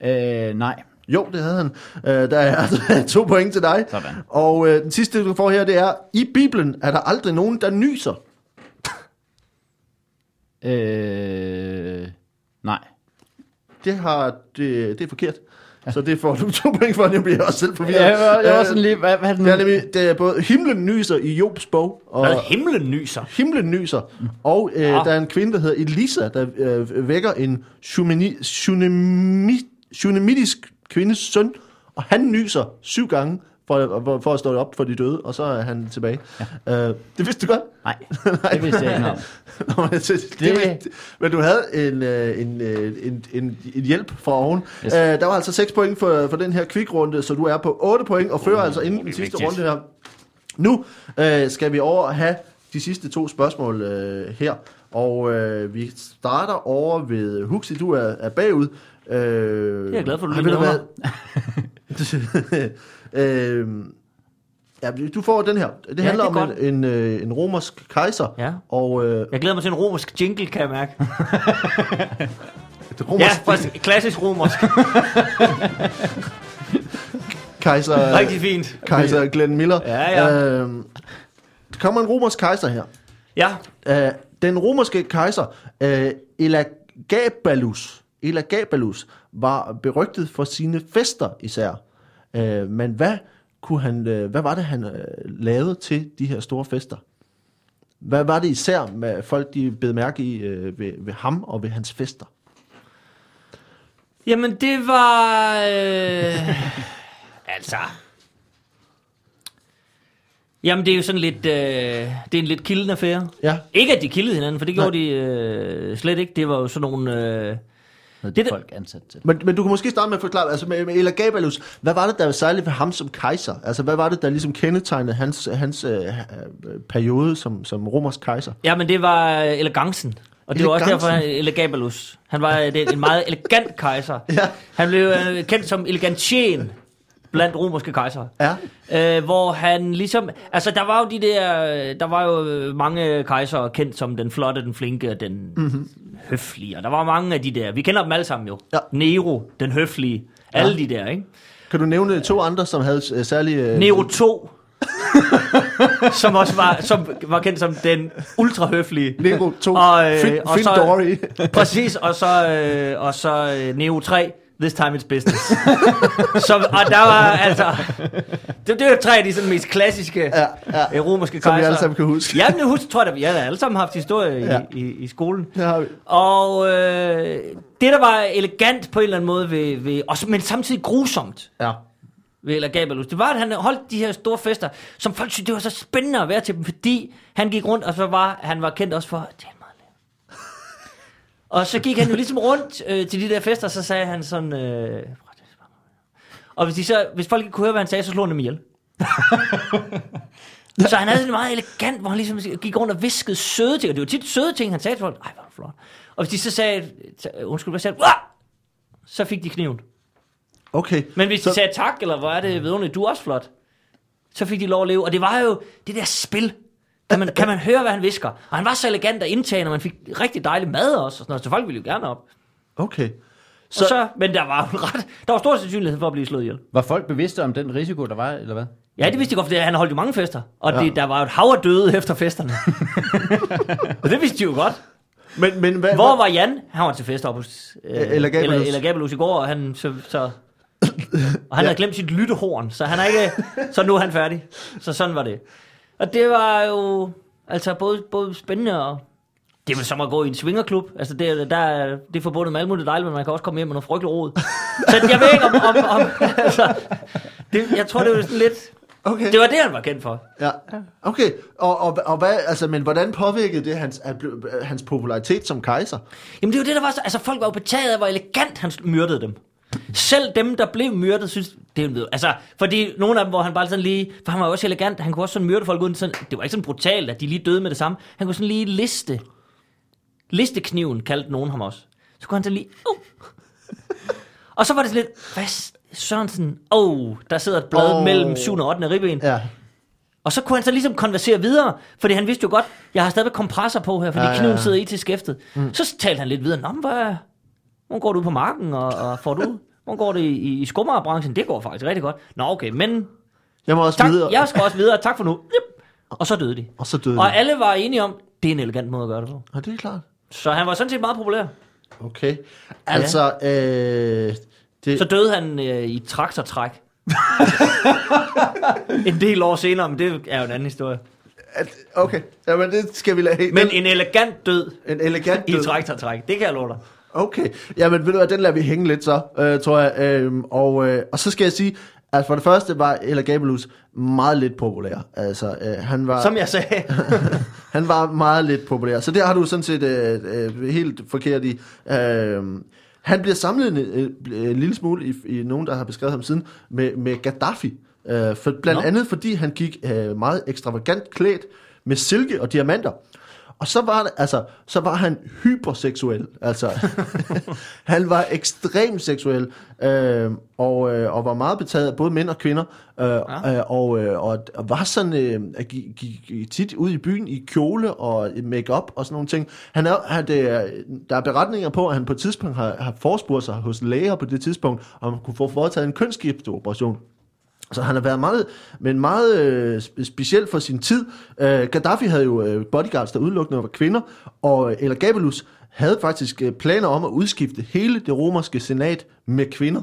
Øh, nej. Jo, det havde han. Øh, der er to point til dig. Sådan. Og øh, den sidste, du får her, det er, i Bibelen er der aldrig nogen, der nyser. Øh, nej. Det, har, det, det er forkert. Så det får du to point for, det bliver også selv forvirret. Ja, jeg var, jeg var sådan lige, hvad, hvad er det nu? Det er nemlig, det er både himlen nyser i Jobs bog, og Hvad himlen nyser. himlen nyser, og øh, Ah. der er en kvinde, der hedder Elisa, der øh, vækker en shunemi- shunemi- shunemitisk kvindes søn, og han nyser syv gange for, for, for at stå op for de døde, og så er han tilbage. Ja. Øh, det vidste du godt? Nej, det vidste jeg ikke om. Nå, men det, det, Det- men du havde en, øh, en, øh, en, en, en hjælp fra oven. Yes. Uh, der var altså 6 point for, for den her kvikrunde, så du er på 8 point og fører altså inden den sidste vigtigt. runde her. Nu øh, skal vi over og have de sidste to spørgsmål øh, her. Og øh, vi starter over ved Huxi, du er, er bagud. Øh, det er jeg glad for, du lige hvad? øh, ja, du får den her. Det Ja, handler det om en, en, øh, en romersk kejser. Ja. Og øh, Jeg glæder mig til en romersk jingle, kan jeg mærke. Ja, romersk faktisk klassisk romersk. kejser, Rigtig fint. kejser Glenn Miller. Ja, ja. Øh, der kommer en romersk kejser her. Ja, Øh, den romerske kejser øh, Elagabalus, Elagabalus var berygtet for sine fester især. Øh, men hvad, kunne han, øh, hvad var det, han øh, lavede til de her store fester? Hvad var det især, med folk de bed mærke i øh, ved, ved ham og ved hans fester? Jamen, det var... Øh, altså... Jamen, det er jo sådan lidt... Øh, det er en lidt kilden affære. Ja, Ikke, at de kildede hinanden, for det Nej. gjorde de øh, slet ikke. Det var jo sådan nogle... Øh, Havde Det de er det- folk ansat til. men, men du kan måske starte med at forklare, altså med, med Elagabalus, hvad var det, der var særligt ved ham som kejser? Altså, hvad var det, der ligesom kendetegnede hans, hans øh, øh, periode som, som romersk kejser? ja, men det var elegancen. Og det var også derfor, han Elegabalus. Han var øh, det, en meget elegant kejser. Ja. Han blev øh, kendt som elegantien. blandt romerske kejsere. Ja. Øh, hvor han ligesom... Altså, der var jo de der... Der var jo mange kejsere kendt som den flotte, den flinke, den mm-hmm. Høflige. Og der var mange af de der. Vi kender dem alle sammen jo. Ja. Nero, den høflige. Alle de der, ikke? Kan du nævne to andre, som havde øh, særlige... øh, Nero 2. som også var, som var kendt som den ultrahøflige. Nero 2. Og, øh, Fin, og så- Dory. Præcis, og så, øh, og så øh, Neo 3, This Time It's Business. så, og der var altså... Det, det er jo tre af de sådan, mest klassiske Ja, ja. romerske Som vi kejser. alle sammen kan huske. Ja, men jeg husker, tror jeg, da, vi har alle sammen haft historie Ja. i, i, i skolen. Det har vi. Og øh, det, der var elegant på en eller anden måde, ved, ved, og, men samtidig grusomt, Ja. ved Elagabalus, det var, at han holdt de her store fester, som folk synes, det var så spændende at være til dem, fordi han gik rundt, og så var han var kendt også for at. Og så gik han jo ligesom rundt øh, til de der fester, så sagde han sådan... Øh, og hvis, de så, hvis folk ikke kunne høre, hvad han sagde, så slog han dem ihjel. så han havde sådan meget elegant, hvor han ligesom gik rundt og viskede søde ting, og det var tit søde ting, han sagde til folk. Ej, hvor flot. Og hvis de så sagde, undskyld, hvad sagde? "Uah!" Så fik de kniven. Okay. Men hvis de Så- sagde tak, eller hvor er det vidunderligt, du er også flot, så fik de lov at leve. Og det var jo det der spil. Kan man, kan man høre, hvad han visker? Og han var så elegant at indtage, og man fik rigtig dejlig mad også. Og sådan noget, så folk ville jo gerne op. Okay. Så, og så, men der var jo ret, der var stor sandsynlighed for at blive slået ihjel. Var folk bevidste om den risiko, der var, eller hvad? Ja, det vidste jeg godt, for han holdt jo mange fester. Og Ja. det, der var jo et hav af døde efter festerne. og det vidste de jo godt. Men, men hvad, Hvor var Jan? Han var til fest op hos øh. Eller, eller Gabelus i går, og han, så, så, og han ja. havde glemt sit lyttehorn, så, han er ikke, så nu er han færdig. Så sådan var det. Og det var jo altså både, både spændende og... Det er vel som at gå i en swingerklub. Altså, det, er- der, er- det er forbundet med alt muligt dejligt, men man kan også komme hjem med noget frygtelig rod. Så jeg ved ikke om... om, om altså, det, jeg tror, det var sådan lidt... Okay. Det var det, han var kendt for. Ja. Okay. Og, og, og hvad, altså, men hvordan påvirkede det hans, hans popularitet som kejser? Jamen det var det, der var så... Altså folk var jo betaget af, hvor elegant han myrdede dem. Selv dem, der blev myrdet, synes... Det er jo, altså, fordi nogle af dem, hvor han bare sådan lige... For han var også elegant. Han kunne også sådan myrde folk uden sådan... Det var ikke sådan brutalt, at de lige døde med det samme. Han kunne sådan lige liste... Listekniven kaldte nogen ham også. Så kunne han så lige... Uh. Og så var det sådan lidt... Hvad Sørensen... Oh, der sidder et blad oh. mellem 7. og 8. ribben. Ja. Og så kunne han så ligesom konversere videre, fordi han vidste jo godt, jeg har stadigvæk kompressor på her, fordi Ja, ja, ja, kniven sidder i til skæftet. Mm. Så talte han lidt videre, Nå, men hvad, går du ud på marken, og, og får du, hvor går det i, i, i skummerbranchen? Det går faktisk rigtig godt. Nå, okay, men Jeg må også tak, videre. jeg skal også videre, tak for nu. Yep. Og så døde de. Og så døde Og han. alle var enige om, det er en elegant måde at gøre det på. Ja, det er klart. Så han var sådan set meget populær. Okay. Altså, øh, det, Så døde han øh, i traktortræk. en del år senere, men det er jo en anden historie. at, okay. Jamen, det skal vi lade. Men en elegant død en elegant i død. traktortræk, det kan jeg love dig. Okay. Jamen, ved du hvad, den lader vi hænge lidt så, øh, tror jeg. Øhm, og, øh, og så skal jeg sige, at for det første var Ella Gabelus meget lidt populær. Altså, øh, han var... Som jeg sagde. Han var meget lidt populær, så det har du sådan set øh, øh, helt forkert i. Øh, han bliver samlet en, øh, en lille smule i, i nogen, der har beskrevet ham siden, med, med Gaddafi. Øh, for, blandt Nå. andet fordi han gik øh, meget ekstravagant klædt med silke og diamanter. Og så var, det, altså, så var han hyperseksuel. Altså, han var ekstremt seksuel, øh, og, øh, og var meget betaget af både mænd og kvinder. Øh, ja. øh, og, øh, og, og var sådan, øh, at gik, gik tit ud i byen i kjole og makeup og sådan nogle ting. Han er, han, det er, der er beretninger på, at han på et tidspunkt har, har forespurgt sig hos læger på det tidspunkt, om han kunne få foretaget en kønsskifteoperation. Så han har været meget, men meget øh, speciel for sin tid. Øh, Gaddafi havde jo øh, bodyguards, der udelukkende var kvinder, og øh, Elagabalus havde faktisk øh, planer om at udskifte hele det romerske senat med kvinder.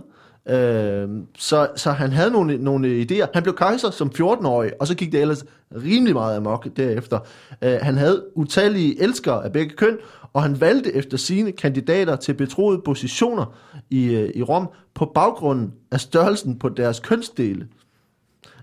Øh, så, så han havde nogle, nogle idéer. Han blev kejser som 14-årig, og så gik det ellers rimelig meget amok derefter. Øh, han havde utallige elskere af begge køn, og han valgte efter sine kandidater til betroede positioner i, øh, i Rom på baggrunden af størrelsen på deres kønsdele.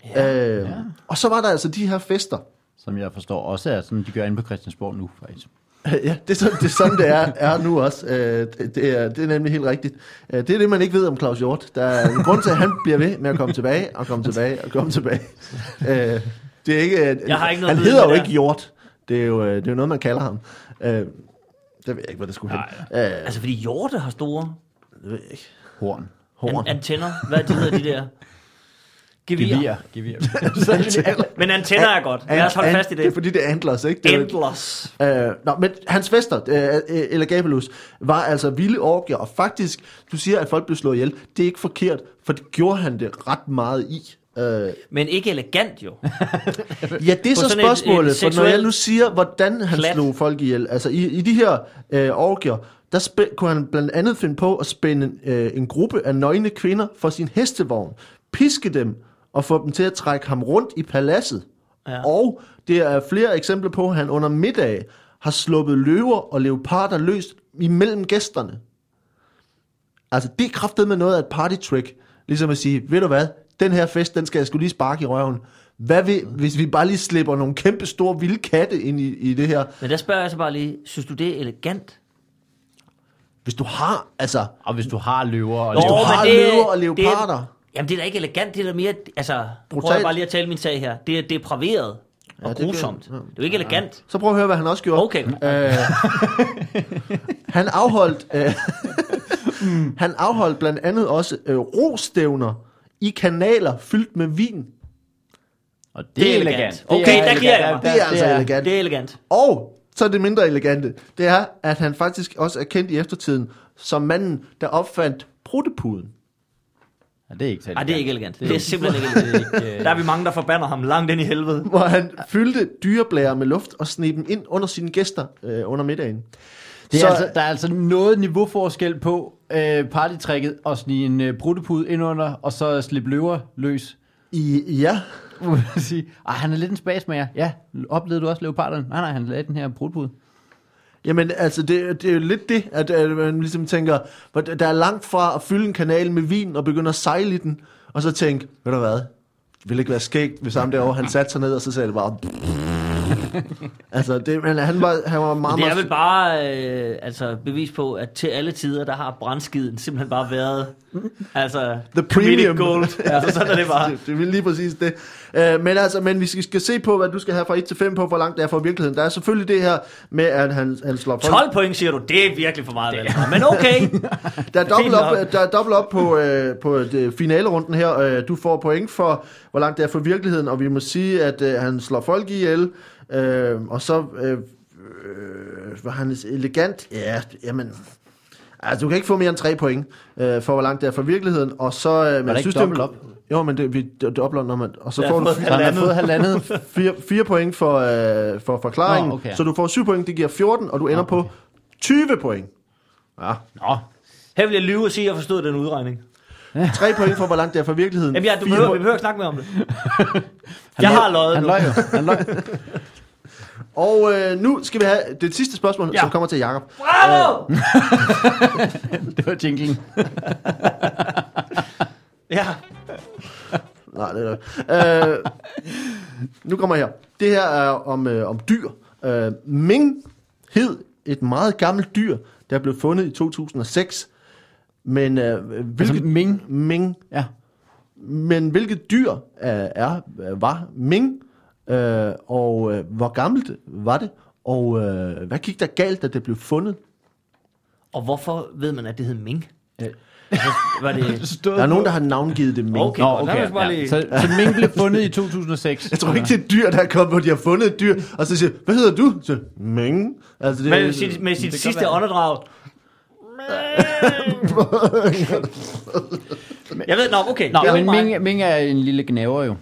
Ja, øh, ja. Og så var der altså de her fester. Som jeg forstår også er sådan, de gør inde på Christiansborg nu, faktisk. Ja, det er sådan, det, er, sådan, det er, er nu også. Øh, det, det, er, det er nemlig helt rigtigt. Øh, det er det, man ikke ved om Claus Hjort. Der er en grund til, at han bliver ved med at komme tilbage, og komme tilbage, og komme tilbage. Øh, det er ikke, Jeg har ikke noget han hedder jo ikke Hjort. Det er jo, det er jo noget, man kalder ham. Øh, det ved jeg ikke, hvad det skulle hen. Øh, Altså, fordi hjorte har store det ved jeg ikke. Horn. Horn. an- antenner. Hvad de hedder de der? Gevir. Gevir. Gevir. Men antenner er godt. Lad os holde An- fast i Det er det. fordi, det er antlers, ikke? Det er, Endless. Øh, nå, men hans fester, øh, Elagabelus, var altså vilde orgier, og faktisk, du siger, at folk blev slået ihjel. Det er ikke forkert, for det gjorde han det ret meget i. Øh, Men ikke elegant jo. ja, det er så et- spørgsmålet, et for når jeg nu siger, hvordan han klat. slog folk ihjel, altså i, i de her øh, orgier, der spæ- kunne han blandt andet finde på at spænde øh, en gruppe af nøgne kvinder for sin hestevogn, piske dem og få dem til at trække ham rundt i paladset. Ja. Og det er flere eksempler på, at han under middag har sluppet løver og leoparder løst imellem gæsterne. Altså, det er kraftet med noget af et party trick. Ligesom at sige, ved du hvad, den her fest, den skal jeg skulle lige sparke i røven. Hvad vil, hvis vi bare lige slipper nogle kæmpe store vilde katte ind i, i det her? Men der spørger jeg så bare lige, synes du det er elegant? Hvis du har, altså, Og hvis du har løver og Hvis du har men løver og det er- leoparder. Jamen det er da ikke elegant, det er da mere, altså, Brutalt. jeg bare lige at tale min sag her. Det er depraveret og det kan- grusomt. ja. Det er jo ikke elegant. så prøv at høre, hvad han også gjorde. Okay. Øh, han afholdt øh, han afholdt blandt andet også øh, rostævner i kanaler fyldt med vin. Og det, Det er er elegant. elegant. Okay, der giver jeg mig. Det er altså elegant. Det er elegant. Og så er det mindre elegante, det er, at han faktisk også er kendt i eftertiden som manden, der opfandt bruttepuden. Ja, det er ikke så Nej, det er ikke elegant. Det er simpelthen ikke elegant. Det er ikke, øh, Der er vi mange, der forbander ham langt ind i helvede. Hvor han fyldte dyreblærer med luft og sneg dem ind under sine gæster øh, under middagen. Det er Så- altså, der er altså noget niveauforskel på øh, partytricket og snige en øh, bruttepude ind under, og så slippe løver løs. I, ja, Må man sige. Ej, han er lidt en spasmager. Ja, oplevede du også leoparderne? Nej, nej, han lavede den her bruttepude. Jamen, altså, det, det er jo lidt det, at, at man ligesom tænker, hvor der er langt fra at fylde en kanal med vin og begynde at sejle i den, og så tænke, ved du hvad, det ville ikke være skægt, hvis ham derovre, han satte sig ned, og så sagde det bare... altså, det, men han var, han var meget, Det er vel bare øh, altså bevis på, at til alle tider, der har brandskiden simpelthen bare været altså, The premium. gold. Altså, sådan er det bare. det, det er lige præcis det. Uh, men altså, men vi skal, skal se på, hvad du skal have fra 1 til 5 på, hvor langt det er fra virkeligheden. Der er selvfølgelig det her med, at han, han slår folk. 12 point, siger du. Det er virkelig for meget. Vel? Men okay. Der er dobbelt op, der er dobbelt op på, øh, på det finalerunden her. Øh, du får point for, hvor langt det er fra virkeligheden, og vi må sige, at øh, han slår folk ihjel. Øh, og så øh, øh, var han elegant. Ja, jamen... Altså, du kan ikke få mere end tre point øh, for, hvor langt det er fra virkeligheden. Og så... Øh, ikke det er- dobbelt op? Jo, men det, vi det, dobbler, når man... Og så Jeg får du han har fået halvandet. fire, fire point for, øh, for forklaringen. Nå, okay. Så du får 7 point, det giver 14, og du ender på 20 point. Ja. Nå, Her vil jeg lyve og sige, at jeg forstod den udregning. 3 point for, hvor langt det er fra virkeligheden. Jamen, ja, du behøver, vi behøver ikke snakke mere om det. han Jeg har løjet Han nu. løj jo. Han løj. Og øh, nu skal vi have det sidste spørgsmål, ja. Som kommer til Jakob. Bravo! Det var jinglen. Ja. Nej, det er øh, Nu kommer her. Det her er om, øh, om dyr. Øh, Ming hed et meget gammelt dyr, der blev fundet i 2006. Men øh, hvilket... Altså Ming? Ming. Ja. Men hvilket dyr øh, er, var Ming? Øh, og øh, hvor gammelt var det? Og øh, hvad gik der galt, da det blev fundet? Og hvorfor ved man, at det hed Ming? Øh. Altså, var det... Stod Der er nogen, der har navngivet det Ming. Okay. Nå, okay. jeg bare Ja. lige- Så, så Ming blev fundet i 2006. Jeg tror ikke, det er et dyr, der er kommet, hvor de har fundet et dyr, og så siger hvad hedder du? Så, Ming. Altså, det, Med sit, med sit kan sidste være. åndedrag. Jeg ved, nå, okay. Nå, det er men. Ming, Ming er en lille gnaver jo.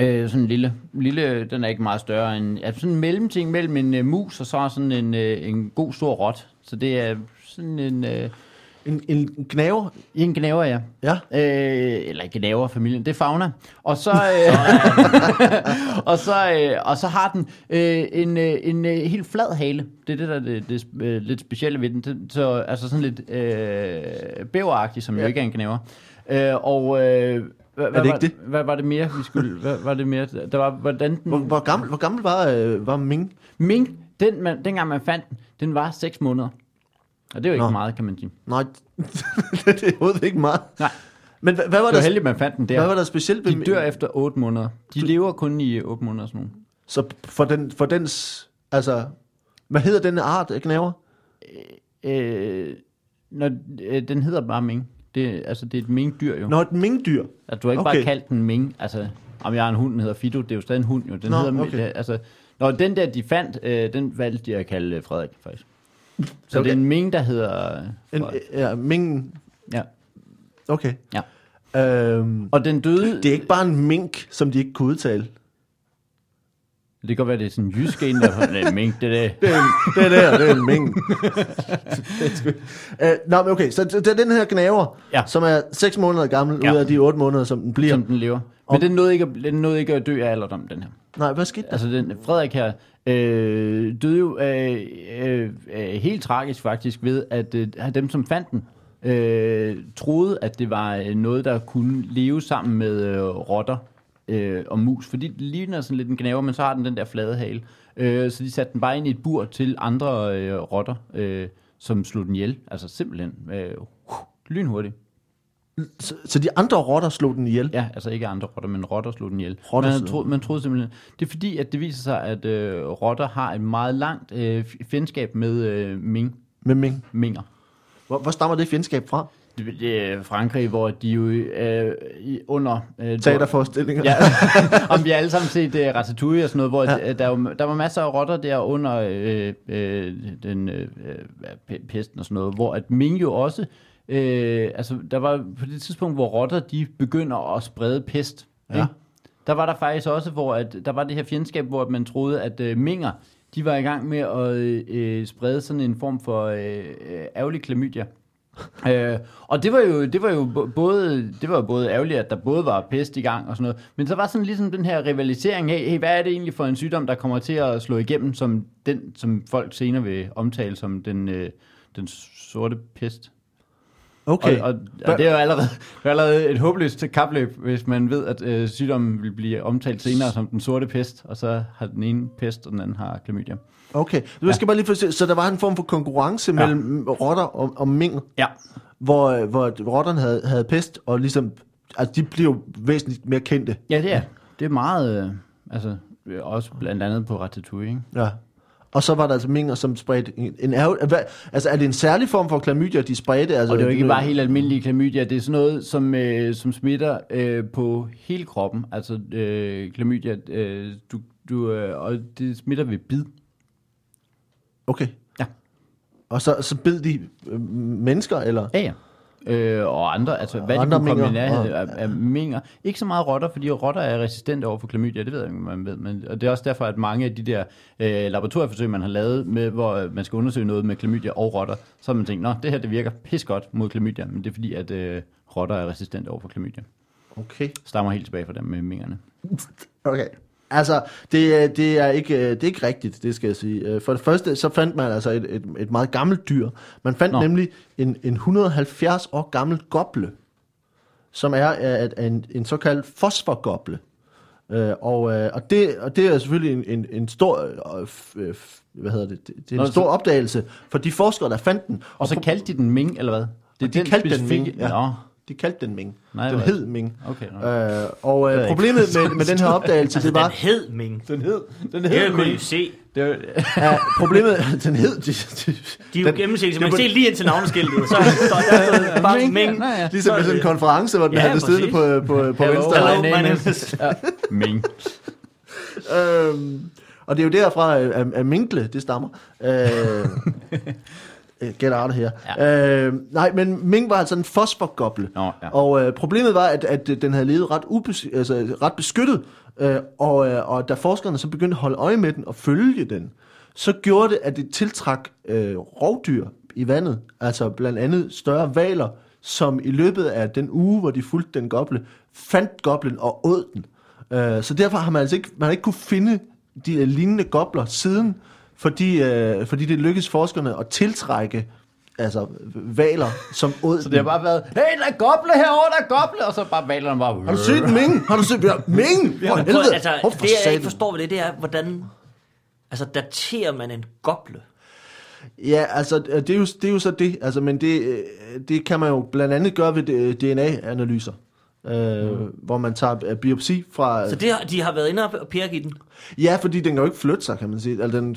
Øh, sådan en lille, lille, den er ikke meget større end, altså sådan en mellemting mellem en uh, mus og så sådan en, uh, en god stor rot. Så det er sådan en, uh, en, en gnaver. en gnaver, ja. Ja. Øh, eller gnaver familien, det er fauna. Og så, øh, og så, øh, og så har den øh, en, øh, en øh, helt flad hale. Det er det, der er det, det øh, lidt specielle ved den. Det- Så, altså sådan lidt øh, bæveragtig, som ja. jo Ja. ikke er en gnaver. Øh, og øh, hvad, hvad, det var, ikke det? Hvad var det mere, vi skulle... Hvad var det mere? Der var, hvordan den... Hvor, hvor, gammel, hvor gammel var, øh, var Ming? Ming, den, man, dengang man fandt den, den var 6 måneder. Og det er jo ikke Nå. meget, kan man sige. Nej, det er overhovedet ikke meget. Nej, Men hvad, hvad, var, det var der, heldigt, man fandt den der. hvad var der specielt De dør efter 8 måneder. De lever kun i 8 måneder sådan nogle. Så for, den, for dens... Altså, hvad hedder denne art af gnaver? Øh, når, øh, den hedder bare Ming. Det, altså, det er et minkdyr jo. Nå, et minkdyr. Altså, du har ikke okay. Bare kaldt den mink. Altså, om jeg har en hund, den hedder Fido, det er jo stadig en hund jo. Den Nå, hedder, okay. altså, Nå, den der, de fandt, øh, den valgte de at kalde øh, Frederik, faktisk. Så Okay. det er en mink, der hedder... øh, En, Frederik. ja, minken. Ja. Okay. Ja. Øhm, Og den døde... det er ikke bare en mink, som de ikke kunne udtale. Det kan godt være, det er sådan en jysk en, der er en mink, det er det. Det er, en- det er der, det er en mink. Det er sgu- øh, nå, men okay, så det er den her gnaver, Ja. som er 6 måneder gammel, Ja. ud af de 8 måneder, som den bliver. Som den lever. Men den nåede, ikke at, den nåede ikke at dø af alderdom, den her. Nej, hvad skete der? Altså, den, Frederik her øh, døde jo øh, øh, øh, helt tragisk faktisk ved, at øh, dem, som fandt den, øh, troede, at det var øh, noget, der kunne leve sammen med øh, rotter øh, og mus. Fordi det ligner sådan lidt en gnaver, men så har den den der flade hale. Øh, så de satte den bare ind i et bur til andre øh, rotter, øh, som slog den ihjel. Altså simpelthen øh, lynhurtigt. Så, så de andre rotter slog den ihjel? Ja, altså ikke andre rotter, men rotter slog den ihjel. Rotter man, troede, man troede simpelthen... Det er fordi, at det viser sig, at øh, rotter har et meget langt øh, fjendskab med øh, ming, Med mink. minger. Hvor, hvor stammer det fjendskab fra? Det, Frankrig, hvor de jo øh, under... Øh, Teaterforestillinger? Ja, om vi har alle sammen set uh, Ratatouille og sådan noget, hvor Ja. ja. der, var, der var masser af rotter der under øh, øh, den øh, øh, pesten og sådan noget, hvor at Ming jo også, øh, altså der var på det tidspunkt, hvor rotter de begynder at sprede pest, Ja. ikke? der var der faktisk også, hvor at, der var det her fjendskab, hvor man troede, at øh, minger, de var i gang med at øh, sprede sådan en form for øh, øh, ærgerlig klamydia. Øh, og det var jo, det var jo både, det var jo både ærgerligt, at der både var pest i gang og sådan noget, men så var sådan ligesom den her rivalisering af, hey, hvad er det egentlig for en sygdom, der kommer til at slå igennem, som den, som folk senere vil omtale som den, øh, den sorte pest. Okay. Og, og, og det er jo allerede, det er allerede et håbløst kapløb, hvis man ved, at øh, sygdommen vil blive omtalt senere som den sorte pest, og så har den ene pest, og den anden har klamydia. Okay, du skal bare lige forstå, så der var en form for konkurrence ja. mellem rotter og, og mink, Ja, hvor, hvor rotterne havde, havde pest, og ligesom, altså de blev væsentligt mere kendte. ja det er. Det er meget, øh, altså også blandt andet på Ratatouille, ikke? Ja. Og så var der altså minger, som spredte en, en hvad, altså er det en særlig form for klamydia, de spredte? Altså, Og det er jo ikke bare helt almindelige klamydia, det er sådan noget, som, øh, som smitter øh, på hele kroppen. Altså øh, klamydia, øh, du, du, øh, og det smitter ved bid. Okay. Ja. Og så, så bed de øh, mennesker, eller? Ja, ja. Øh, og andre, altså hvad andre de kunne komme i minger, nærhed og- af, af minger. Ikke så meget rotter, fordi rotter er resistente over for klamydia, det ved jeg ikke, man ved. Men, og det er også derfor, at mange af de der øh, laboratorieforsøg, man har lavet, med, hvor øh, man skal undersøge noget med klamydia og rotter, så har man tænkt, nå, det her det virker pis godt mod klamydia, men det er fordi, at øh, rotter er resistente over for klamydia. Okay. Stammer helt tilbage fra dem med mingerne. Okay. Altså, det, er- det, er ikke, øh, det er ikke rigtigt, det skal jeg sige. Øh, For det første, så fandt man altså et, et, et meget gammelt dyr. Man fandt Nå. Nemlig en, en 170 år gammel goble, som er, er, er en, en såkaldt fosforgoble. Øh, og, øh, og, det, og det er selvfølgelig en, en, en stor, øh, øh, hvad hedder det, det, det er en Nå, stor så- opdagelse for de forskere, der fandt den. Og så kaldte de den Ming, eller hvad? Det Og de kaldte den Ming, ja. Nå, De kaldte den Ming. Nej, den hed Ming. okay. Nå. Øh, og øh, problemet med, med den her opdagelse, Altså, det var... den hed Ming. Den hed, den Det kunne I jo se. Det var, Ja, problemet, den hed... De, de, De er jo den- gennemsigtige. det Man kan se lige ind til navneskiltet, og så står der bare Ming, Ming. ja, ja. Ligesom ved sådan en konference, hvor den Ja, havde det stille præcis. på, på, på Hello, venstre. Hello, my name is... Ja, Ming. Øhm, og det er jo derfra, at, at, minkle, det stammer. Øh, get out of here. Ja. Øh, nej, men mink var altså en fosforgoble. Nå, ja. Og øh, problemet var, at, at den havde levet ret, ubes, altså, ret beskyttet. Øh, og, øh, og da forskerne så begyndte at holde øje med den og følge den, så gjorde det, at det tiltrak øh, rovdyr i vandet. Altså blandt andet større valer, som i løbet af den uge, hvor de fulgte den goble, fandt goblen og åd den. Øh, så derfor har man altså ikke, man har ikke kunne finde de øh, lignende gobler siden, fordi, øh, fordi det lykkedes forskerne at tiltrække altså valer, som åd Så det har bare været, hey, der er goble herovre, der er goble, og så bare valerne bare... Har du set Ming? Har du set ja, Ming? For Prøv, helvede. altså, Hvor det jeg ikke forstår ved det, det er, hvordan altså, daterer man en goble? Ja, altså, det er jo, det er jo så det. Altså, men det, øh, det kan man jo blandt andet gøre ved DNA-analyser. Øh, mm. Hvor man tager øh, biopsi fra... Så det, har- de har været inde og pirke i den. Ja, fordi den kan jo ikke flytte sig, kan man sige. Altså, den,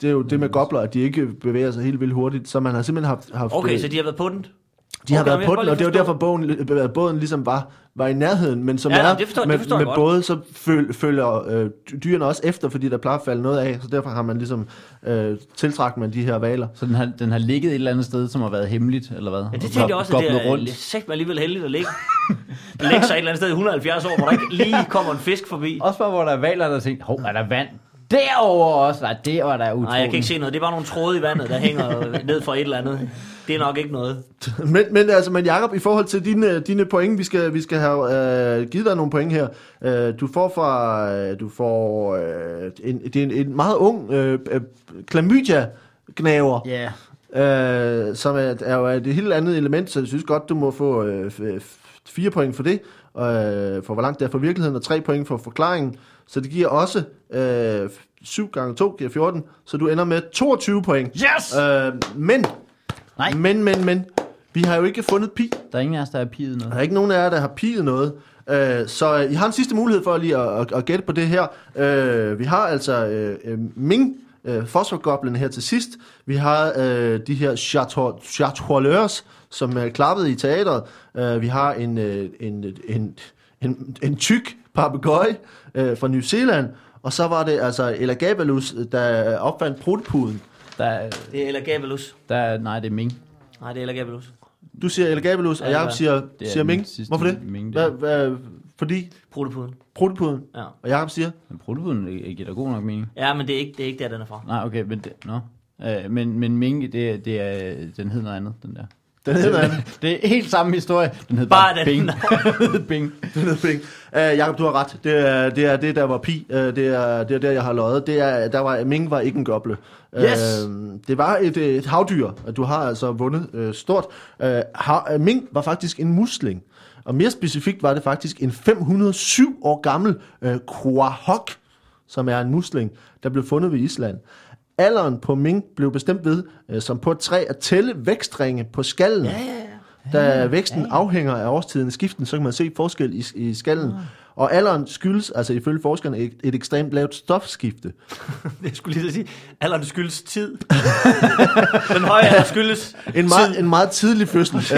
det er jo det med gobler, at de ikke bevæger sig helt vildt hurtigt. Så man har simpelthen haft... haft Okay, øh, så de har været på den. De har Okay, været på den, og det var derfor, båden, øh, båden ligesom var, var i nærheden. Men som Ja, er, det forstår- det med, forstår jeg med både, så føl, følger øh, dy- dyrene også efter, fordi der plejer at falde noget af. Så derfor har man ligesom øh, tiltragt man de her valer. Så den har, den har ligget et eller andet sted, som har været hemmeligt, eller hvad? Ja, det tænkte jeg også, at det er rundt. sæt alligevel heldigt at ligge, lægge sig et eller andet sted i 170 år, hvor der ikke lige kommer en fisk forbi. Også bare, hvor der er valer, der tænker, hov, er der vand? Derover også. Nej, det var der utroligt. Nej, jeg kan ikke se noget. Det er bare nogle tråde i vandet, der hænger ned fra et eller andet. Det er nok ikke noget. Men, men altså, men Jacob, i forhold til dine, dine point, vi skal, vi skal have øh, givet dig nogle point her. Øh, du får fra, øh, du får, øh, en, det er en, en meget ung øh, øh, klamydia-gnaver, Ja. øh, som er, er jo et helt andet element, så jeg synes godt, du må få øh, fire point for det, øh, for hvor langt det er fra virkeligheden, og tre point for forklaringen. Så det giver også øh, 7 gange 2 giver 14, så du ender med 22 point. Yes! Øh, men, Nej. men, men, men, vi har jo ikke fundet pi. Der er ingen af os, der har piget noget. Der er ikke nogen af jer, der har piget noget. Øh, så øh, I har en sidste mulighed for lige at, at, at gætte på det her. Øh, vi har altså øh, øh, Ming, øh, fosforgoblen her til sidst. Vi har øh, de her chatoileurs, som er klappet i teatret. Øh, vi har en, øh, en, en, en, en tyk papegøje øh, fra New Zealand. Og så var det altså Elagabalus, der opfandt protopuden. Der, er- Det er Elagabalus. der, er- nej, det er Ming. Nej, det er Elagabalus. Du siger Elagabalus, og Ja, siger, Det er siger Ming. sidste Hvorfor det? Ming, det Hvad, er. hvad, fordi Protopuden. protopuden. Ja. Og Jacob siger, Men protopuden giver da god nok mening. ja, men det er ikke, det er ikke der, den er fra. Nej, okay, men det, no. øh, men, men Ming, det, er- det er, den hedder noget andet, den der. Den hedder. Det er helt samme historie. Den hedder Bare bare, den. Bing. Bing. Den hedder Bing. Uh, Jacob, du har ret. Det er, det er det, der var pi. Uh, det, er, det er der, jeg har løjet. Det er, der var, Ming var ikke en goble. Yes! Uh, det var et, et havdyr, og du har altså vundet uh, stort. Uh, ha, Ming var faktisk en musling. Og mere specifikt var det faktisk en 507 år gammel uh, quahog, som er en musling, der blev fundet ved Island. Alderen på Ming blev bestemt ved, uh, som på et træ, at tælle vækstringe på skallen. Ja, ja, ja. Da væksten afhænger af årstiden skiften, så kan man se forskel i, i skallen. Og alderen skyldes, altså ifølge forskerne, et, et ekstremt lavt stofskifte. Jeg skulle lige så sige, alderen skyldes tid. den høje alder skyldes En meget, en meget tidlig fødsel.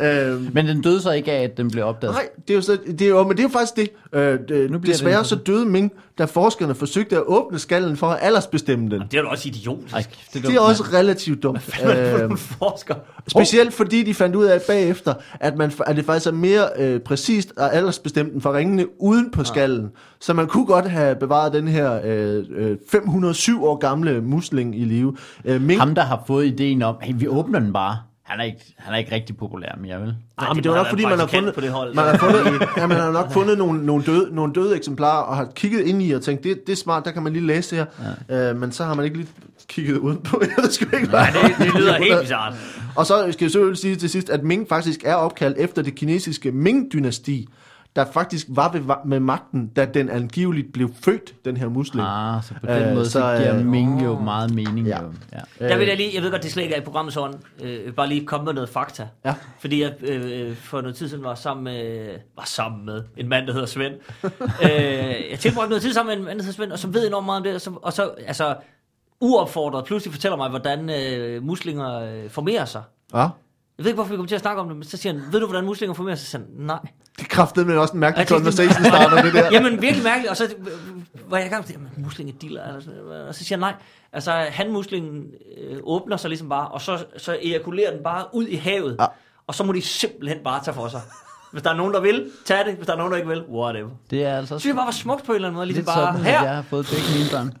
øh, øh, Men den døde så ikke af, at den blev opdaget. nej, det er jo, så, det er jo, men det er jo faktisk det. Øh, det Nu bliver desværre det så døde Ming, da forskerne forsøgte at åbne skallen for at aldersbestemme den. Det er jo også idiotisk. Ej, det, Det er også relativt dumt. Øh, Øh, forsker. Specielt fordi de fandt ud af bagefter, at, man, at det faktisk er mere øh, præcist at aldersbestemme den for ringene uden på skallen. Så man kunne godt have bevaret den her øh, øh, 507 år gamle musling i live. Øh, Mink, Ham, der har fået ideen om, hey, vi åbner den bare. Han er ikke, han er ikke rigtig populær mere, vel? Nej, det men det var må nok fordi, man har fundet, på det hold, man har fundet, ja, man har nok fundet nogle, nogle, døde, nogle døde eksemplarer, og har kigget ind i og tænkt, det, det er smart, der kan man lige læse det her. Ja. Øh, men så har man ikke lige kigget udenpå. Jeg ved sgu ikke, Nej, det, det lyder helt bizarrt. Og så skal jeg selvfølgelig sige til sidst, at Ming faktisk er opkaldt efter det kinesiske Ming-dynasti, der faktisk var ved, med magten, da den angiveligt blev født, den her musling. Ah, så på Øh, den måde, så, så, så giver øh, Ming jo meget mening. ja. Jo. Ja. Der vil jeg lige, jeg ved godt, det slet ikke er i programmets ånd, øh, bare lige komme med noget fakta. Ja. Fordi jeg øh, for noget tid siden var sammen med, var sammen med en mand, der hedder Svend. øh, jeg tilbragte noget tid sammen med en mand, der hedder Svend, og som ved enormt meget om det, og så, og så altså, uopfordret pludselig fortæller mig, hvordan øh, muslinger øh, formerer sig. Ja. Jeg ved ikke, hvorfor vi kommer til at snakke om det, men så siger han, ved du, hvordan muslinger formerer sig? Så siger han, nej. Det kræftede med også en mærkelig conversation starter, det der. Jamen, virkelig mærkeligt. Og så øh, var jeg i gang med, jamen, muslinge diller. eller sådan noget. Og så siger han nej. Altså, hanmuslingen øh, åbner sig ligesom bare, og så, så ejakulerer den bare ud i havet. Ja. Og så må de simpelthen bare tage for sig. Hvis der er nogen, der vil, tag det. Hvis der er nogen, der ikke vil, whatever. Det er altså Så synes jeg bare var smukt på en eller anden måde. Ligesom lidt bare, sådan, her, at jeg har fået begge mine børn.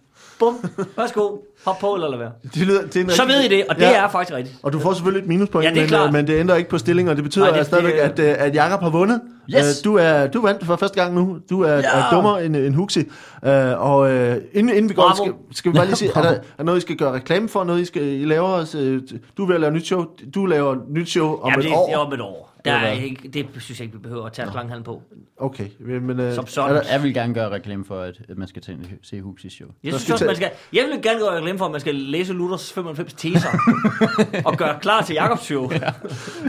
Bum, værsgo, hop på eller lad være. Det lyder, det er en Så rigtig- ved I det, og det Ja. er faktisk rigtigt. Og du får selvfølgelig et minuspoint, Ja, det er men, klart. øh, men det ændrer ikke på stillingen, og det betyder Nej, det- at stadigvæk, det- at, øh, at Jakob har vundet. Yes! Øh, Du er du vandt for første gang nu. Du er, Ja! er dummer end en huxi. Øh, og øh, inden, inden vi går, Bravo. skal, skal vi bare lige sige, er der, er noget, I skal gøre reklame for? Noget, I, skal, I laver? os, øh, Du er ved at lave nyt show. Du laver nyt show om Jamen, et det, år. det er om et år. Der er ikke, det synes jeg ikke, vi behøver at tage slanghallen på. Okay, men... Øh, Som er sådan. Jeg vil gerne gøre reklame for, at at man skal at se Huxis show. Jeg Så synes skal også, man skal, jeg vil gerne gøre reklame for, at man skal læse Luthers 95 teser og gøre klar til Jakobs show.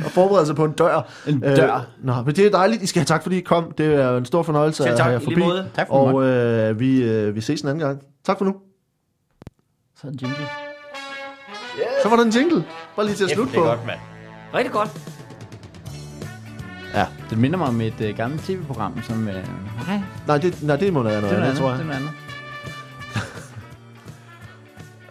og forberede sig på en dør. En dør. Øh, nå, men det er dejligt. I skal have tak, fordi I kom. Det er en stor fornøjelse Selv at tak, have jer i forbi. måde. Tak for Og øh, vi, øh, vi ses en anden gang. Tak for nu. Så er det jingle. Så var der en jingle. Bare lige til at slutte på. godt, mand. Rigtig godt. Ja. Det minder mig om et øh, gammelt tv-program, som... Øh, nej, Nej, det, nej, det må noget det er andet, noget tror andet. jeg. Det er noget andet.